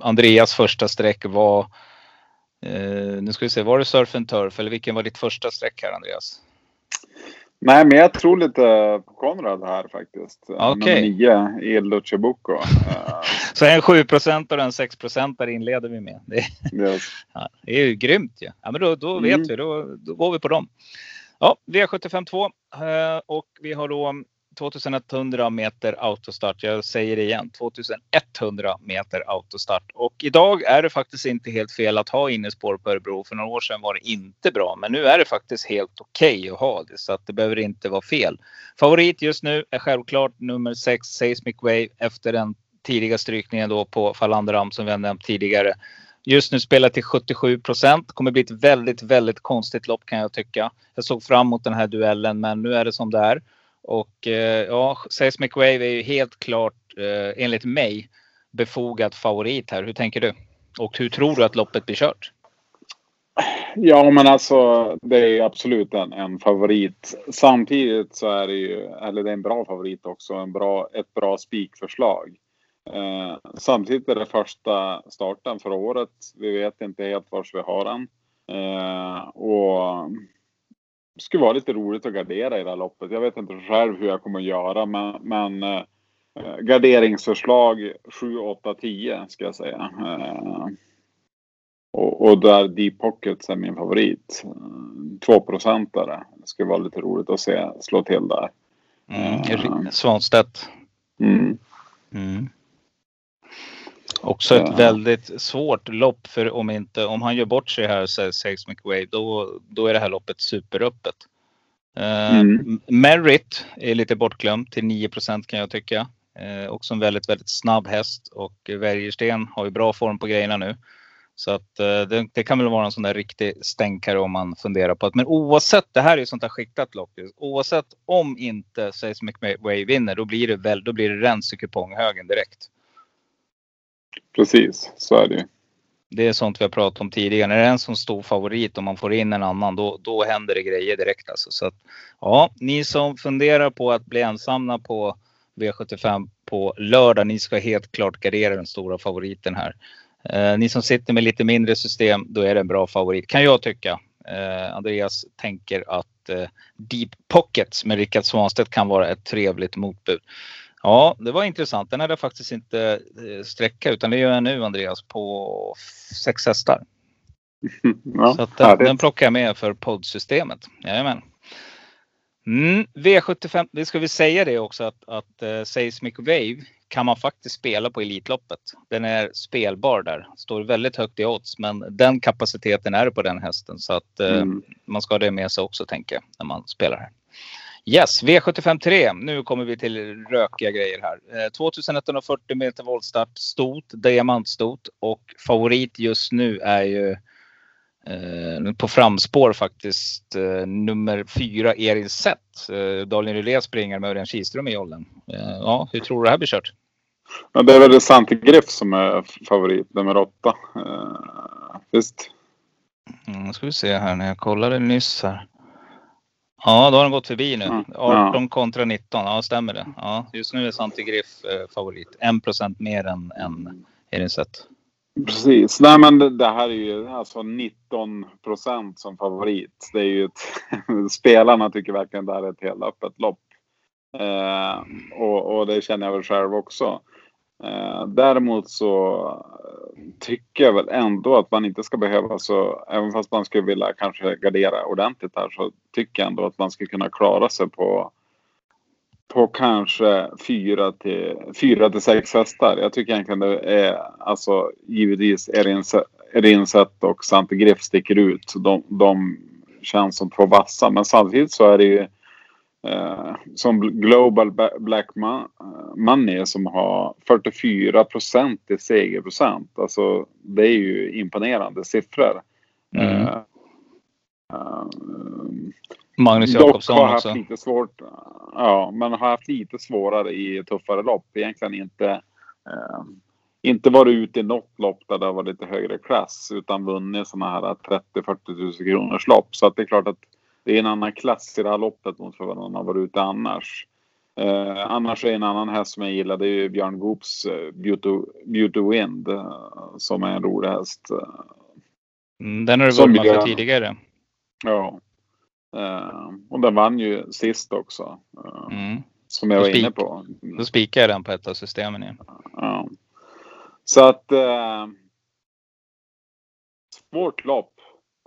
Andreas första streck var eh, nu ska vi se, var det Surf and Turf eller vilken var ditt första streck här Andreas? Nej, men jag tror lite på Konrad här faktiskt. Eh, Okej. Nummer nio, Il Lucebucco. (laughs) Eh, Så en 7% och en 6% där inleder vi med. Det, det- (laughs) ja, det är ju grymt ju. Ja, men då, då vet Mm. vi, då, då går vi på dem. Ja, V75 2 eh, och vi har då 2100 meter autostart. Jag säger det igen, 2100 meter autostart. Och idag är det faktiskt inte helt fel att ha innespår på Örebro. För några år sedan var det inte bra, men nu är det faktiskt helt okej att ha det. Så att det behöver inte vara fel. Favorit just nu är självklart nummer 6, Seismic Wave, efter den tidiga strykningen då på Falanderam som vi har nämnt tidigare. Just nu spelar till 77 procent. Kommer bli ett väldigt, väldigt konstigt lopp kan jag tycka. Jag såg fram emot den här duellen, men nu är det som det är. Och eh, ja, Seismic Wave är ju helt klart, eh, enligt mig, befogad favorit här. Hur tänker du? Och hur tror du att loppet blir kört? Ja, men alltså det är absolut en, en favorit. Samtidigt så är det ju, eller det är en bra favorit också, en bra, ett bra spikförslag. Eh, samtidigt är det första starten för året. Vi vet inte helt var vi har den. Eh, och det skulle vara lite roligt att gardera i det här loppet. Jag vet inte själv hur jag kommer att göra, men, men eh, garderingsförslag 7, 8, 10 ska jag säga. Eh, och, och där Deep Pockets är min favorit. Eh, Två procentare. Det skulle vara lite roligt att se slå till där. Mm. Svanstedt. Mm. Mm. Också ett väldigt svårt lopp för om inte om han gör bort sig här säger Seismic Wave då, då är det här loppet superöppet. Eh, Mm. Merit är lite bortglömd till 9% kan jag tycka. Eh, också en väldigt, väldigt snabb häst och Wäjersten har ju bra form på grejerna nu. Så att eh, det, det kan väl vara en sån där riktig stänkare om man funderar på att. Men oavsett, det här är ju sånt där skiktat lopp. Oavsett om inte Seismic Wave vinner, då blir det väl, då blir det rens i kuponghögen direkt. Precis, så är det ju. Det är sånt vi har pratat om tidigare. När det är en som stor favorit och man får in en annan, då, då händer det grejer direkt alltså. Så att, ja, ni som funderar på att bli ensamma på V75 på lördag. Ni ska helt klart gardera den stora favoriten här. Eh, ni som sitter med lite mindre system, då är det en bra favorit kan jag tycka. Eh, Andreas tänker att eh, Deep Pockets med Rickard Svanstedt kan vara ett trevligt motbud. Ja, det var intressant. Den hade jag faktiskt inte eh, sträcka utan det gör jag nu Andreas på sex hästar. (laughs) Ja, Så att den, den plockar jag med för poddsystemet. Jajamän. Mm, V75, det ska vi säga det också att, att uh, Seismic Wave kan man faktiskt spela på Elitloppet. Den är spelbar där. Står väldigt högt i odds men den kapaciteten är det på den hästen så att eh, Mm. man ska ha det med sig också tänker jag när man spelar här. Yes, V75 3. Nu kommer vi till rökiga grejer här. Eh, 2140 meter voltstart, stort, diamantstort och favorit just nu är ju eh, på framspår faktiskt eh, nummer fyra Erin Sett. Eh, Daniel Rylén springer med Örjan Kihlström i jollen. Eh, ja, hur tror du det här blir kört? Ja, det är väl Santi Griff som är favorit, nummer åtta. Uh, visst. Mm, ska vi se här när jag kollade nyss här. Ja, då har den gått förbi nu. Ja. 18 kontra 19. Ja, stämmer det. Ja, just nu är Santi Griff eh, favorit. 1% mer än, än Erin Sett. Precis. Nej men det, det här är ju alltså 19 procent som favorit. Det är ju ett, (laughs) spelarna tycker verkligen det här är ett helt öppet lopp. Eh, och, och det känner jag väl själv också. Eh, däremot så eh, tycker jag väl ändå att man inte ska behöva så, även fast man skulle vilja kanske gardera ordentligt här så tycker jag ändå att man skulle kunna klara sig på på kanske fyra till, fyra till sex hästar. Jag tycker egentligen det är alltså givetvis Erinset och Santi Griff sticker ut. De, de känns som två vassa. Men samtidigt så är det ju eh, som Global Ba- Black Ma- Money som har 44 procent i segerprocent. Alltså det är ju imponerande siffror. Mm. Eh, eh, Magnus Jakobsson har haft också. lite svårt. Ja, men har haft lite svårare i tuffare lopp. Egentligen inte. Eh, inte varit ute i något lopp där det har varit lite högre klass utan vunnit sådana här 30-40 tusen kronors lopp. Så att det är klart att det är en annan klass i det här loppet mot vad man har varit ute annars. Eh, annars är en annan häst som jag gillar det är ju Björn Goops eh, Beauty, Beauty Wind eh, som är en rolig häst. Mm, den har du vurmat för tidigare. Ja. Eh, och den vann ju sist också. Eh, Mm. Som jag var Spik. inne på. Då spikar jag den på ett av systemen igen. Ja. Så att... Eh, svårt lopp.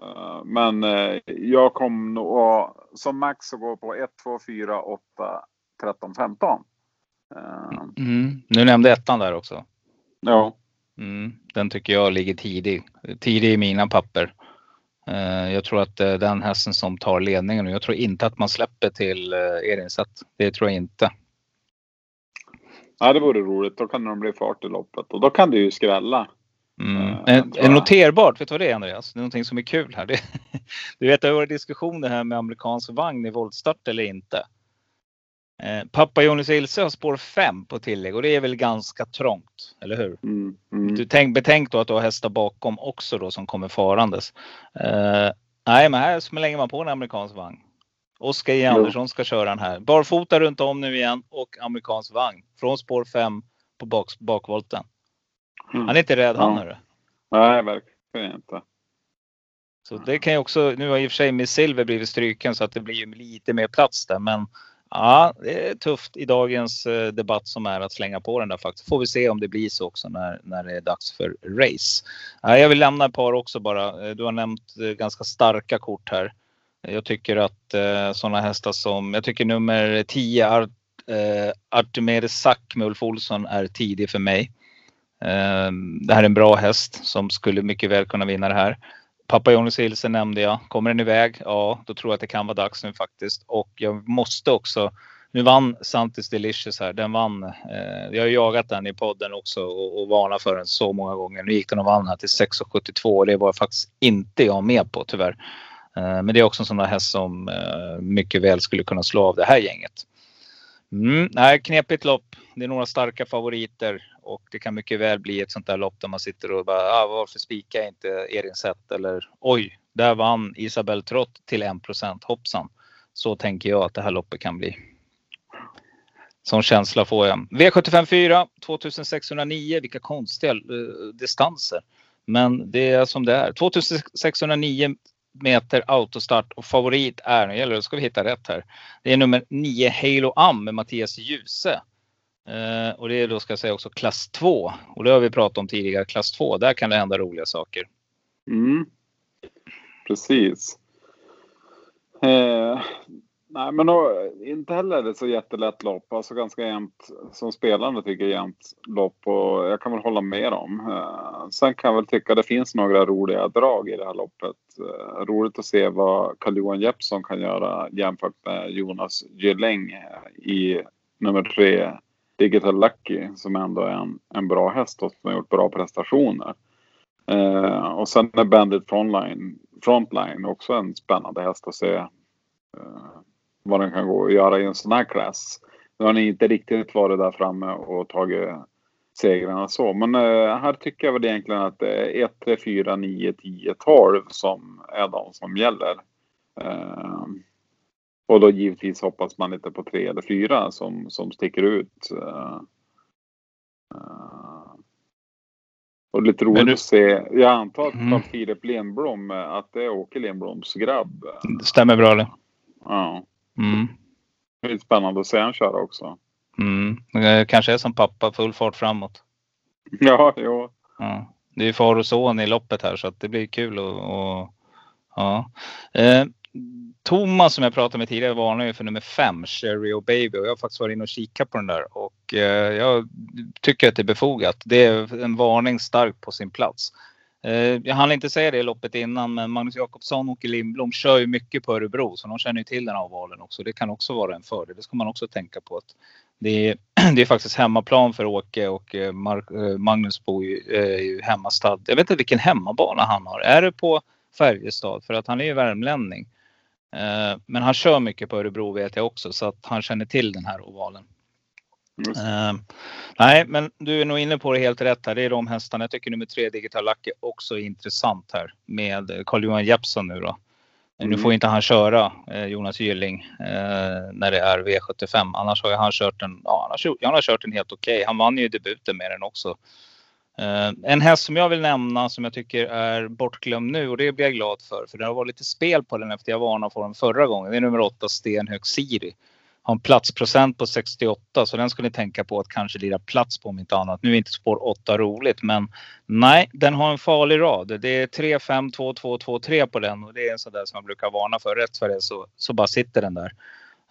Eh, men eh, jag kom nog som max att gå på 1, 2, 4, 8, 13, 15. Eh, Mm. Nu nämnde ettan där också. ja. Mm. Den tycker jag ligger tidig. Tidig i mina papper. Eh, Jag tror att den hästen som tar ledningen och jag tror inte att man släpper till Erinset. Det tror jag inte. ja, det vore roligt. Då kan de bli fart i loppet. Och då kan det ju skrälla. Mm. Jag. noterbart, vet du vad det är Andreas? Det är någonting som är kul här. Det, du vet det har varit diskussioner här med amerikansk vagn i voltstart eller inte. Eh, pappa Jonas Ilse har spår 5 på tillägg och det är väl ganska trångt, eller hur? Mm, mm. Du tänk, betänk då att du har hästar bakom också då som kommer farandes. Eh, nej, men här slänger man på en amerikansk vagn. Oskar J. Andersson ska köra den här. Barfota runt om nu igen och amerikansk vagn. Från spår 5 på bak, bakvolten. Mm. Han är inte rädd han Ja. hörru. Nej, verkligen inte. Så det kan ju också, nu har i och för sig Miss Silver blivit stryken så att det blir ju lite mer plats där. Men ja, det är tufft i dagens eh, debatt som är att slänga på den där faktiskt. Får vi se om det blir så också när, när det är dags för race. Ja, jag vill lämna ett par också bara. Eh, Du har nämnt eh, ganska starka kort här. Jag tycker att eh, sådana hästar som, jag tycker nummer 10 Art, eh, Artemedes Sack med Ulf Olsson är tidig för mig. Ehm, det här är en bra häst som skulle mycket väl kunna vinna det här. Pappa Jonas Ilse nämnde jag. Kommer den iväg? Ja, då tror jag att det kan vara dags nu faktiskt. Och jag måste också. Nu vann Santis Delicious här. Den vann. Eh, jag har jagat den i podden också och, och varnat för den så många gånger. Nu gick den och vann här till 6,72 och det var faktiskt inte jag med på tyvärr. Eh, men det är också en sån där häst som eh, mycket väl skulle kunna slå av det här gänget. Mm, nej, knepigt lopp. Det är några starka favoriter och det kan mycket väl bli ett sånt där lopp där man sitter och bara ah, varför spikar jag inte Erin Sett eller oj, där vann Isabel Trott till 1% hoppsan. Så tänker jag att det här loppet kan bli. Sån känsla får jag. V75 4, 2609. Vilka konstiga uh, distanser. Men det är som det är. 2609 meter autostart och favorit är, nu gäller det, ska vi hitta rätt här. Det är nummer 9 Halo Am med Mattias Djuse. Eh, och det är då ska jag säga också klass 2. Och det har vi pratat om tidigare, klass 2. Där kan det hända roliga saker. Mm. Precis. Eh, nej, men då, inte heller det så jättelätt lopp. Alltså ganska jämnt som spelande tycker jag jämnt lopp och jag kan väl hålla med om. Eh, sen kan jag väl tycka det finns några roliga drag i det här loppet. Eh, roligt att se vad Carl-Johan Jeppsson kan göra jämfört med Jonas Gylling eh, i nummer tre Digital Lucky som ändå är en, en bra häst och som har gjort bra prestationer. Eh, och sen är Bandit Frontline, Frontline också en spännande häst att se eh, vad den kan gå och göra i en sån här klass. Nu har ni inte riktigt varit där framme och tagit segrarna så. Men eh, här tycker jag väl egentligen att det är 1, 3, 4, 9, 10, 12 som är de som gäller. Eh, och då givetvis hoppas man lite på 3 eller 4 som, som sticker ut. Eh, eh, och lite roligt du- att se. Jag antar att Mm. Philip Lindblom, eh, att det är Åke Lindbloms grabb. Det stämmer bra det. Ja. Mm. Det är spännande att se han köra också. Mm. Det kanske är som pappa, full fart framåt. (laughs) Ja, jo. Ja. Det är far och son i loppet här så att det blir kul och, och ja. Eh, Thomas som jag pratade med tidigare varnar ju för nummer fem, Cherry och Baby och jag har faktiskt varit inne och kikat på den där och eh, jag tycker att det är befogat. Det är en varning starkt på sin plats. Eh, jag hann inte säga det i loppet innan men Magnus Jakobsson och Åke Lindblom kör ju mycket på Örebro så de känner ju till den här ovalen också. Det kan också vara en fördel. Det ska man också tänka på. att det är, (clears throat) det är faktiskt hemmaplan för Åke och eh, eh, Magnus bor ju, eh, är ju hemmastad. Jag vet inte vilken hemmabana han har. Är det på Färjestad? För att han är ju värmlänning. Men han kör mycket på Örebro vet jag också så att han känner till den här ovalen. Eh, nej, men du är nog inne på det helt rätt här. Det är de hästarna. Jag tycker nummer tre Digital Lucky också är intressant här med Carl-Johan Jeppsson nu då. Nu Mm. får inte han köra eh, Jonas Gylling eh, när det är V75. Annars har han kört en, ja, han har, han har kört en helt okej. Han vann ju debuten med den också. Eh, en häst som jag vill nämna som jag tycker är bortglömd nu och det blir jag glad för. För det har varit lite spel på den efter jag varnade för den förra gången. Det är nummer åtta Stenhög Siri. Har en platsprocent på 68 så den skulle ni tänka på att kanske lira plats på om inte annat. Nu är inte spår 8 roligt men nej, den har en farlig rad. Det är 3, 5, 2, 2, 2, 3 på den och det är en sån där som man brukar varna för. Rätt för det så, så bara sitter den där.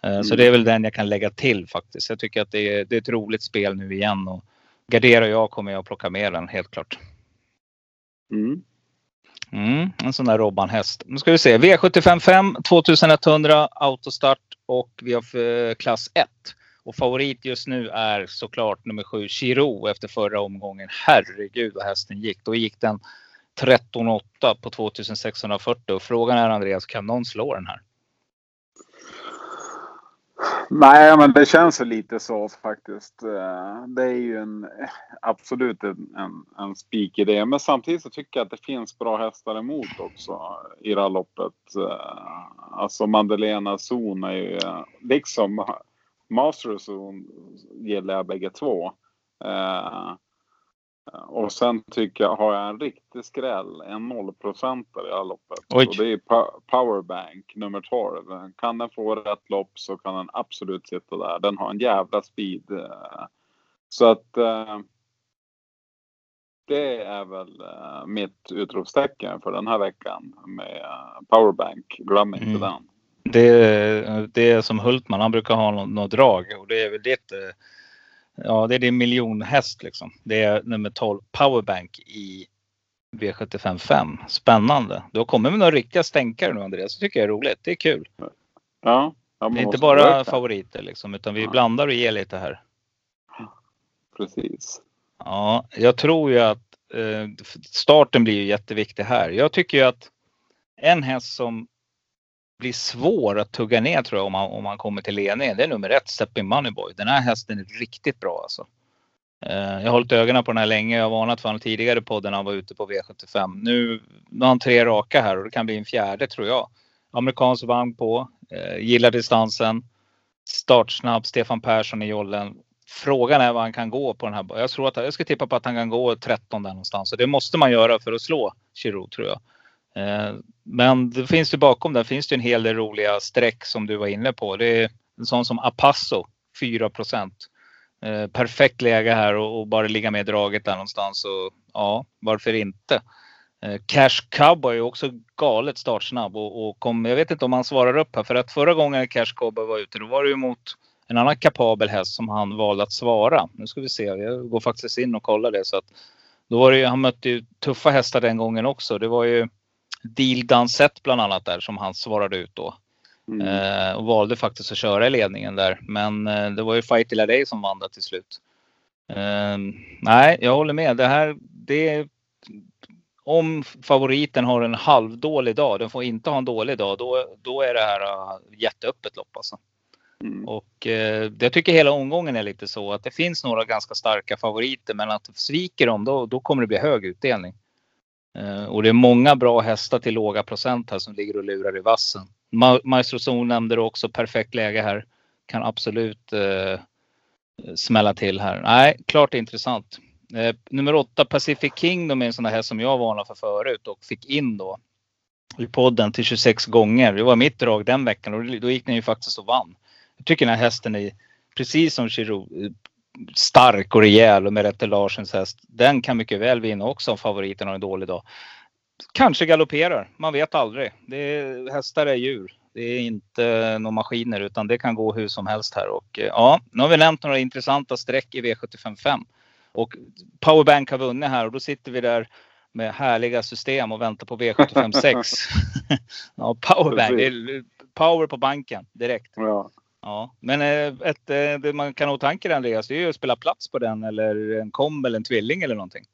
Eh, Så Mm. det är väl den jag kan lägga till faktiskt. Jag tycker att det är, det är ett roligt spel nu igen och garderar jag kommer jag att plocka med den helt klart. Mm. Mm, en sån där Robban-häst. Nu ska vi se. V75 5, 2100 autostart och vi har för eh, klass 1. Och favorit just nu är såklart nummer 7 Chiro efter förra omgången. Herregud vad hästen gick. Då gick den 13,8 på 2640 och frågan är Andreas, kan någon slå den här? Nej, men det känns lite så faktiskt. Eh, det är ju en, absolut en, en, en spik i det. Men samtidigt så tycker jag att det finns bra hästar emot också i det här loppet. Eh, alltså Madeleine Zon är ju, liksom Master Zon gillar jag bägge två. Eh, och sen tycker jag, har jag en riktig skräll, en nollprocentare i det här loppet. Oj. Och det är Powerbank nummer 12. Kan den få rätt lopp så kan den absolut sitta där. Den har en jävla speed. eh. Så att eh, det är väl eh, mitt utropstecken för den här veckan med eh, Powerbank. Glöm inte Mm. den. Det, det är som Hultman, han brukar ha något, något drag och det är väl det. Ja, det är din miljonhäst liksom. Det är nummer 12 Powerbank i V75 5. Spännande. Du har kommit med några riktiga stänkare nu Andreas. Det tycker jag är roligt. Det är kul. Ja, Det är inte bara försöka. favoriter liksom, utan vi Ja. blandar och ger lite här. Precis. Ja, jag tror ju att eh, starten blir ju jätteviktig här. Jag tycker ju att en häst som blir svår att tugga ner tror jag om man, om man kommer till ledningen. Det är nummer ett, Stepping Moneyboy. Den här hästen är riktigt bra alltså. Eh, jag har hållit ögonen på den här länge. Jag har varnat för honom tidigare i podden när han var ute på V75. Nu, nu har han tre raka här och det kan bli en fjärde tror jag. Amerikansk vagn på, eh, gillar distansen. startsnabb. Stefan Persson i jollen. Frågan är vad han kan gå på den här. Jag tror att jag ska tippa på att han kan gå 13 där någonstans. Och det måste man göra för att slå Chiro tror jag. Eh, men det finns ju bakom där finns det en hel del roliga streck som du var inne på. Det är en sån som Apasso 4 Eh, perfekt läge här och, och bara ligga med i draget där någonstans. Och, ja, varför inte? Eh, Cash Cowboy är också galet startsnabb och, och kom, jag vet inte om han svarar upp här för att förra gången Cash Cowboy var ute då var det ju mot en annan kapabel häst som han valde att svara. Nu ska vi se, jag går faktiskt in och kollar det så att då var det ju, han mötte ju tuffa hästar den gången också. Det var ju Deal Danset bland annat där som han svarade ut då. Mm. Eh, och valde faktiskt att köra i ledningen där. Men eh, det var ju Fight Illa Day som vann där till slut. Eh, nej, jag håller med. Det här, det om favoriten har en halvdålig dag, den får inte ha en dålig dag, då, då är det här uh, jätteöppet lopp alltså. Mm. Och eh, jag tycker hela omgången är lite så att det finns några ganska starka favoriter men att sviker de då, då kommer det bli hög utdelning. Eh, och det är många bra hästar till låga procent här som ligger och lurar i vassen. Ma Maestro Zon nämnde du också, perfekt läge här. Kan absolut eh, smälla till här. Nej, klart intressant. Eh, nummer åtta Pacific Kingdom är en sån där häst som jag varnade för förut och fick in då i podden till 26 gånger. Det var mitt drag den veckan och då gick den ju faktiskt och vann. Jag tycker den här hästen är precis som Chiro, stark och rejäl och med Rette Larsens häst. Den kan mycket väl vinna också om favoriten har en dålig dag. Kanske galopperar, man vet aldrig. Det är, hästar är djur. Det är inte några maskiner utan det kan gå hur som helst här. Och, eh, ja, nu har vi nämnt några intressanta streck i V755. Och Powerbank har vunnit här och då sitter vi där med härliga system och väntar på V756. (laughs) (laughs) ja, Powerbank, power på banken direkt. Ja. Ja, men eh, ett, eh, det man kan ha i tanken Andreas, det är ju att spela plats på den eller en kom eller en tvilling eller någonting.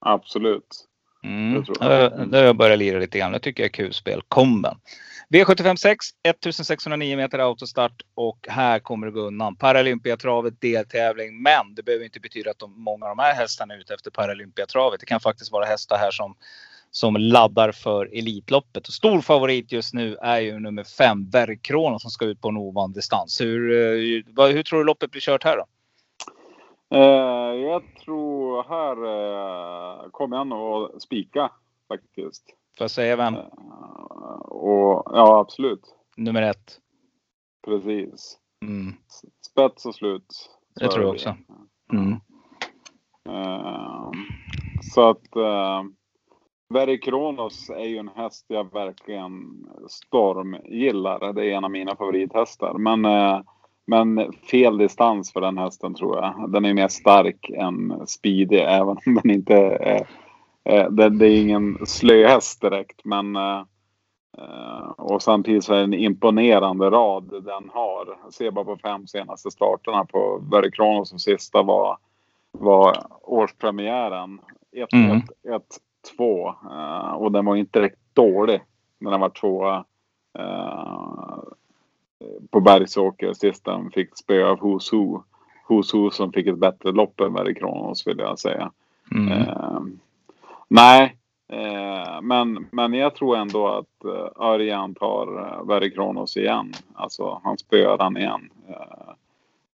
Absolut. Mm. Det tror jag. Det har jag börjat lira lite grann. Jag tycker jag är kul spel. Komben. V756 1609 meter autostart och här kommer det gå undan. Paralympiatravet deltävling. Men det behöver inte betyda att de, många av de här hästarna är ute efter Paralympiatravet. Det kan faktiskt vara hästar här som som laddar för Elitloppet. Och stor favorit just nu är ju nummer fem, Bergkrona som ska ut på en ovan distans. Hur, eh, hur tror du loppet blir kört här då? Eh, jag tror här eh, kommer jag nog att spika faktiskt. Får jag säga vem? Eh, och ja, absolut. Nummer ett. Precis. Mm, Spets och slut. det tror jag också. Mm. Så att Very Kronos är ju en häst jag verkligen stormgillar. Det är en av mina favorithästar. Men, eh, men fel distans för den hästen tror jag. Den är mer stark än speedy även om den inte är... Eh, det, är ingen slöhäst direkt men eh, och samtidigt så är det en imponerande rad den har. Se bara på fem senaste starterna på Very Kronos som sista var var årspremiären. 1, 1, 1, 2. eh, och den var inte direkt dålig när den var tvåa eh, på Bergsåker sist den fick spö av Who's Who. Who's Who som fick ett bättre lopp än Very Kronos vill jag säga. Mm. Eh, nej, men, men jag tror ändå att Örjan tar Very Kronos igen. Alltså han spöar han igen.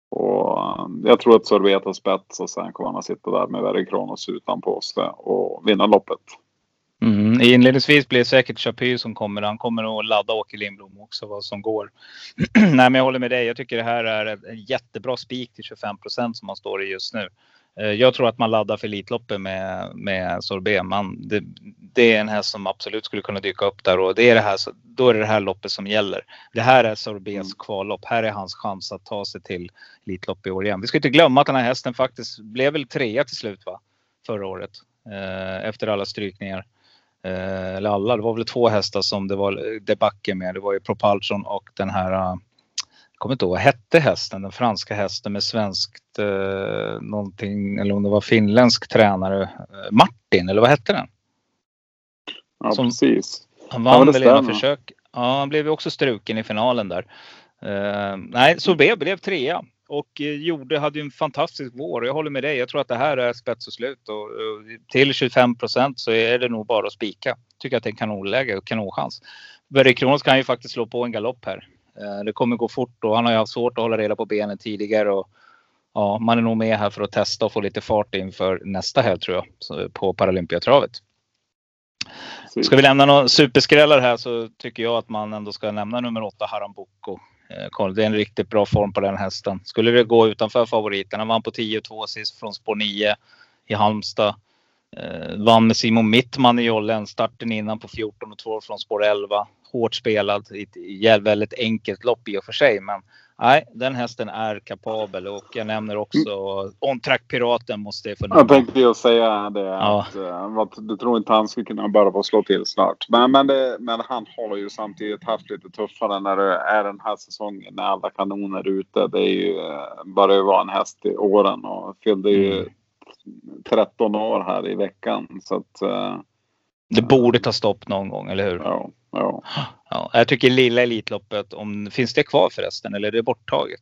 Och um, jag tror att Sorbet spets och sen kommer han att sitta där med Verre Kronos utan påse och vinna loppet. Mm. Inledningsvis blir det säkert Chapy som kommer. Han kommer att ladda Åke Lindblom också vad som går. (clears throat) Nej, men jag håller med dig. Jag tycker det här är en jättebra spik till 25 procent som man står i just nu. Eh, Jag tror att man laddar för Elitloppet med, med Sorbet. Man, det, det är en häst som absolut skulle kunna dyka upp där och det är det här, då är det det här loppet som gäller. Det här är Sorbets kvallopp. Här är hans chans att ta sig till Elitlopp i år igen. Vi ska inte glömma att den här hästen faktiskt blev väl trea till slut va? Förra året. Eh, efter alla strykningar. Eh, eller alla, det var väl två hästar som det var debacle med. Det var ju Propulsion och den här, eh, kommer inte ihåg vad hette hästen, den franska hästen med svenskt eh, någonting, eller om det var finländsk tränare. Eh, Martin, eller vad hette den? Ja, Som- precis. Han Ja, vann det väl stämmer. försök. Ja, han blev ju också struken i finalen där. Eh, nej, Sorbet blev trea och eh, gjorde, hade ju en fantastisk vår. Jag håller med dig. Jag tror att det här är spets och slut och, och till 25 procent så är det nog bara att spika. Tycker att det är en kanonläge och kanonchans. Berry Kronos kan ju faktiskt slå på en galopp här. Eh, Det kommer gå fort och han har ju haft svårt att hålla reda på benen tidigare. Och, ja, man är nog med här för att testa och få lite fart inför nästa helg tror jag på Paralympiatravet. Ska vi lämna några superskrällar här så tycker jag att man ändå ska nämna nummer åtta Haram Boko. Eh, Det är en riktigt bra form på den hästen. Skulle det gå utanför favoriten, han vann på 10-2 sist från spår 9 i Halmstad. Eh, vann med Simon Mittman i jollen, starten innan på 14-2 från spår 11. Hårt spelad, i ett väldigt enkelt lopp i och för sig. Men nej, den hästen är kapabel och jag nämner också On Track Piraten måste jag få nämna. Jag tänkte ju säga det. Ja. Att, eh, du tror inte han skulle kunna bara få slå till snart. Men, men, det, men han har ju samtidigt haft lite tuffare när det är den här säsongen när alla kanoner är ute. Det är ju eh, bara att vara en häst i åren och fyllde ju Mm. 13 år här i veckan. Så att eh, Det borde ta stopp någon gång, eller hur? ja, ja. Ja, jag tycker lilla Elitloppet, om, finns det kvar förresten eller är det borttaget?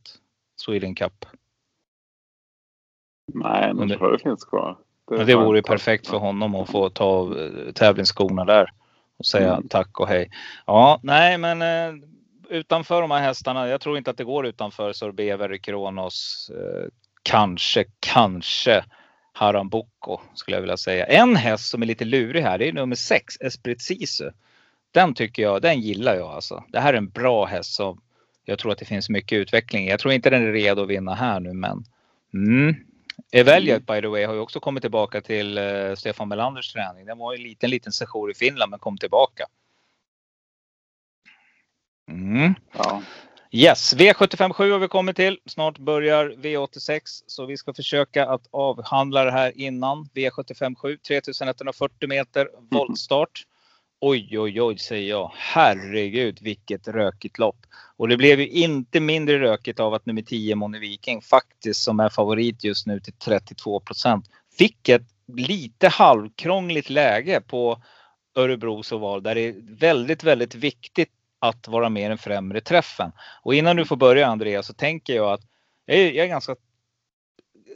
Sweden Cup. Nej, Men det- tror jag det finns kvar. Men det vore ju perfekt för honom att få ta av eh, tävlingsskorna där och säga Mm. tack och hej. Ja, nej, men eh, utanför de här hästarna. Jag tror inte att det går utanför Sorbever, Kronos. Eh, kanske, kanske Haram Boko skulle jag vilja säga. En häst som är lite lurig här, det är nummer sex, Esprit Sisu. Den tycker jag, den gillar jag alltså. Det här är en bra häst som jag tror att det finns mycket utveckling. Jag tror inte den är redo att vinna här nu, men mm. Eveljet by the way har ju också kommit tillbaka till eh, Stefan Melanders träning. Den var en liten, liten session i Finland men kom tillbaka. Mm. Ja. Yes, V757 har vi kommit till. Snart börjar V86 så vi ska försöka att avhandla det här innan V757 3140 meter (clears throat) voltstart. Oj, oj, oj säger jag. Herregud vilket rökigt lopp. Och det blev ju inte mindre rökigt av att nummer 10 Moni Viking faktiskt som är favorit just nu till 32 procent fick ett lite halvkrångligt läge på Örebros oval där det är väldigt, väldigt viktigt att vara med i den främre träffen. Och innan du får börja Andreas så tänker jag att jag är, jag är ganska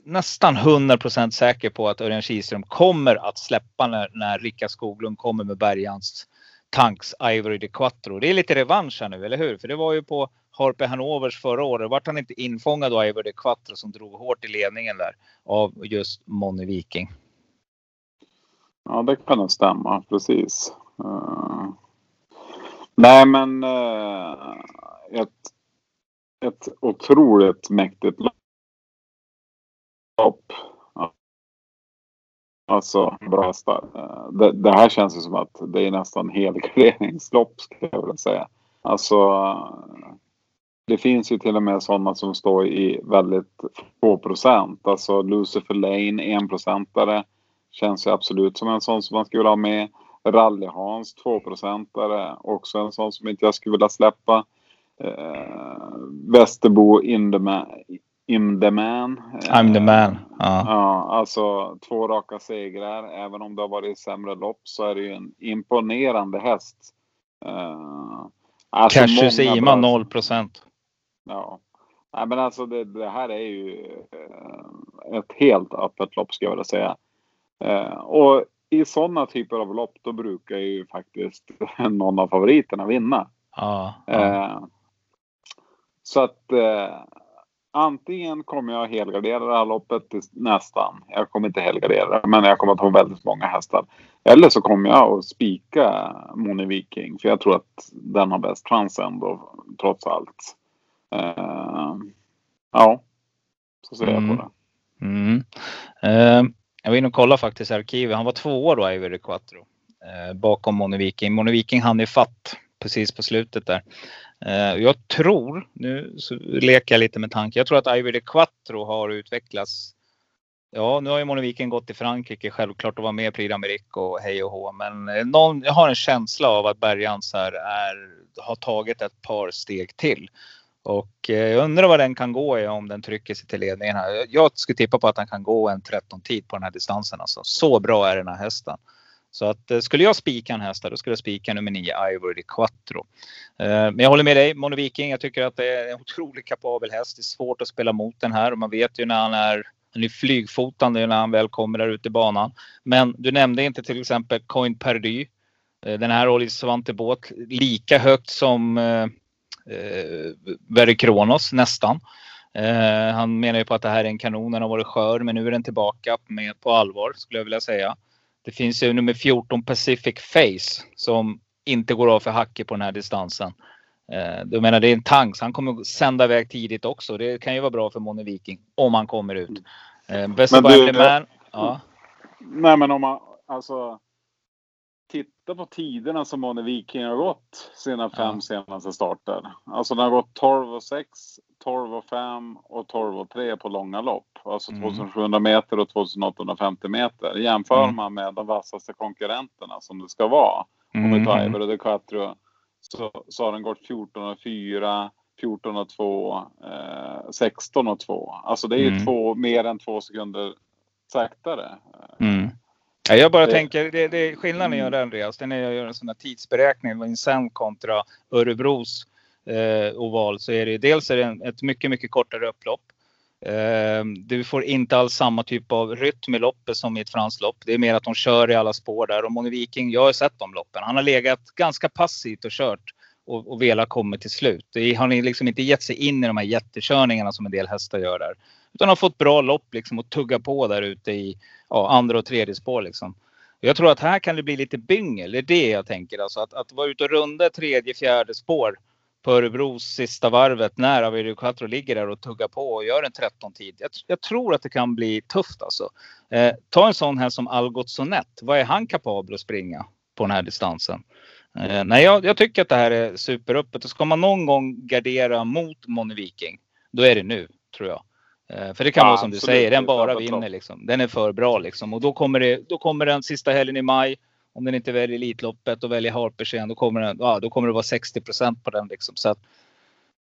nästan 100% säker på att Örjan Kihlström kommer att släppa när, när Rickard Skoglund kommer med Bergans Tanks Ivory de Quattro. Det är lite revansch här nu, eller hur? För det var ju på Harpe Hanovers förra året. Vart han inte infångad av Ivory de Quattro som drog hårt i ledningen där av just Moni Viking. Ja, det kan nog stämma. Precis. Uh... nej, men uh... ett, ett otroligt mäktigt lopp topp. Alltså, bra start. Det, det här känns ju som att det är nästan helgarderingslopp, skulle jag vilja säga. Alltså, det finns ju till och med sådana som står i väldigt få procent. Alltså Lucifer Lane, enprocentare. Känns ju absolut som en sån som man skulle vilja ha med. Rally Hans, tvåprocentare. Också en sån som inte jag skulle vilja släppa. Eh, Västerbo in in the man. I'm the man. Ja. Ja, alltså två raka segrar. Även om det har varit sämre lopp så är det ju en imponerande häst. Uh, Cassius Ima 0 procent. Ja. Nej, men alltså det, det här är ju eh, ett helt öppet lopp ska jag vilja säga. Eh, och i sådana typer av lopp då brukar ju faktiskt (laughs) någon av favoriterna vinna. Ja, ja. Eh, så att eh, antingen kommer jag helgardera det här loppet nästan. Jag kommer inte helgardera men jag kommer att ha väldigt många hästar. Eller så kommer jag att spika Moni Viking. För jag tror att den har bäst chans ändå, trots allt. Eh, ja, så ser jag Mm. på det. Mm. Eh, jag var inne och kollade faktiskt i arkivet. Han var två år då, Ivory Quattro. Eh, bakom Moni Viking. Moni Viking hann ifatt precis på slutet där. Eh, jag tror, nu så leker jag lite med tanken. Jag tror att Ivory Quattro har utvecklats. Ja, nu har ju Moni gått till Frankrike självklart och var med i Prix d'Amérique och hej och hå. Men eh, någon, jag har en känsla av att Bergans här är, har tagit ett par steg till. Och eh, jag undrar vad den kan gå i om den trycker sig till ledningen här. Jag- Jag skulle tippa på att den kan gå en 13 tid på den här distansen. Alltså. Så bra är den här hästen. Så att eh, skulle jag spika en häst här, då skulle jag spika nummer 9 Ivory de Quattro. Eh, men jag håller med dig, Mono Viking. Jag tycker att det är en otroligt kapabel häst. Det är svårt att spela mot den här och man vet ju när han är han är flygfotande när han väl kommer där ute i banan. Men du nämnde inte till exempel Coin Perdy. Eh, den här håller Svante Båt lika högt som eh, eh, Very Kronos nästan. Eh, han menar ju på att det här är en kanon, den har varit skör, men nu är den tillbaka med på allvar skulle jag vilja säga. Det finns ju nummer 14 Pacific Face som inte går av för hacke på den här distansen. Eh, jag menar det är en tank, så han kommer sända iväg tidigt också. Det kan ju vara bra för Moni Viking om han kommer ut. Eh, Best Men of du- Man, ja. Nej men om man alltså titta på tiderna som Moni Viking har gått sina fem Ja. senaste starter. Alltså den har gått 12 och 6, 12 och 5 och 12 och 3 på långa lopp. Alltså Mm. 2700 meter och 2850 meter. Jämför Mm. man med de vassaste konkurrenterna som det ska vara. Om Mm, vi tar mm. Iber och De Quattro så, så har den gått 14 och 4, 14 och 2, eh, 16 och 2. Alltså det är ju Mm. två, mer än två sekunder saktare. Mm. Ja, jag bara Det- tänker, det, det, skillnaden gör det Andreas, det är när jag gör en sån här tidsberäkning, Vincennes kontra Örebros eh, oval, så är det dels är det en, ett mycket, mycket kortare upplopp. Eh, du får inte alls samma typ av rytm i loppet som i ett franskt lopp. Det är mer att de kör i alla spår där. Och Moni Viking, jag har sett de loppen. Han har legat ganska passivt och kört och, och velat komma till slut. Det han har liksom inte gett sig in i de här jättekörningarna som en del hästar gör där. Utan har fått bra lopp liksom och tugga på där ute i ja, andra och tredje spår liksom. Jag tror att här kan det bli lite byngel. Det är det jag tänker. Alltså att, att vara ute och runda tredje, fjärde spår på Örebros sista varvet när Avirio Quattro ligger där och tuggar på och gör en 13-tid. Jag, jag tror att det kan bli tufft alltså. Eh, ta en sån här som Algot Sonett. Vad är han kapabel att springa på den här distansen? Eh, nej, jag, jag tycker att det här är superöppet. Och ska man någon gång gardera mot Moni Viking, då är det nu, tror jag. Eh, för det kan Ja, vara som du absolut. säger, den bara vinner liksom. Den är för bra liksom. Och då kommer, det, då kommer den sista helgen i maj. Om den inte väljer Elitloppet och väljer Harpers igen, då kommer, den, ja, då kommer det vara 60% på den. Liksom. Så att,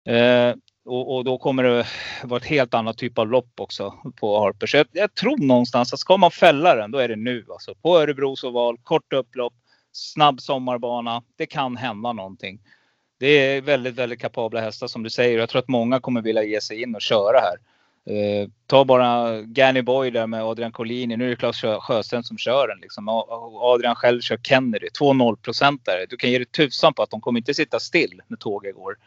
eh, och, och då kommer det vara ett helt annat typ av lopp också på Harpers. Jag, jag tror någonstans att ska man fälla den, då är det nu. Alltså. På Örebros oval, kort upplopp, snabb sommarbana. Det kan hända någonting. Det är väldigt, väldigt kapabla hästar som du säger. Jag tror att många kommer vilja ge sig in och köra här. Eh, ta bara Ganny Boy där med Adrian Collini. Nu är det Claes Sjö- Sjöström som kör den. Liksom. Adrian själv kör Kennedy. Två nollprocentare. Du kan ge dig tusan på att de kommer inte sitta still när tåget går.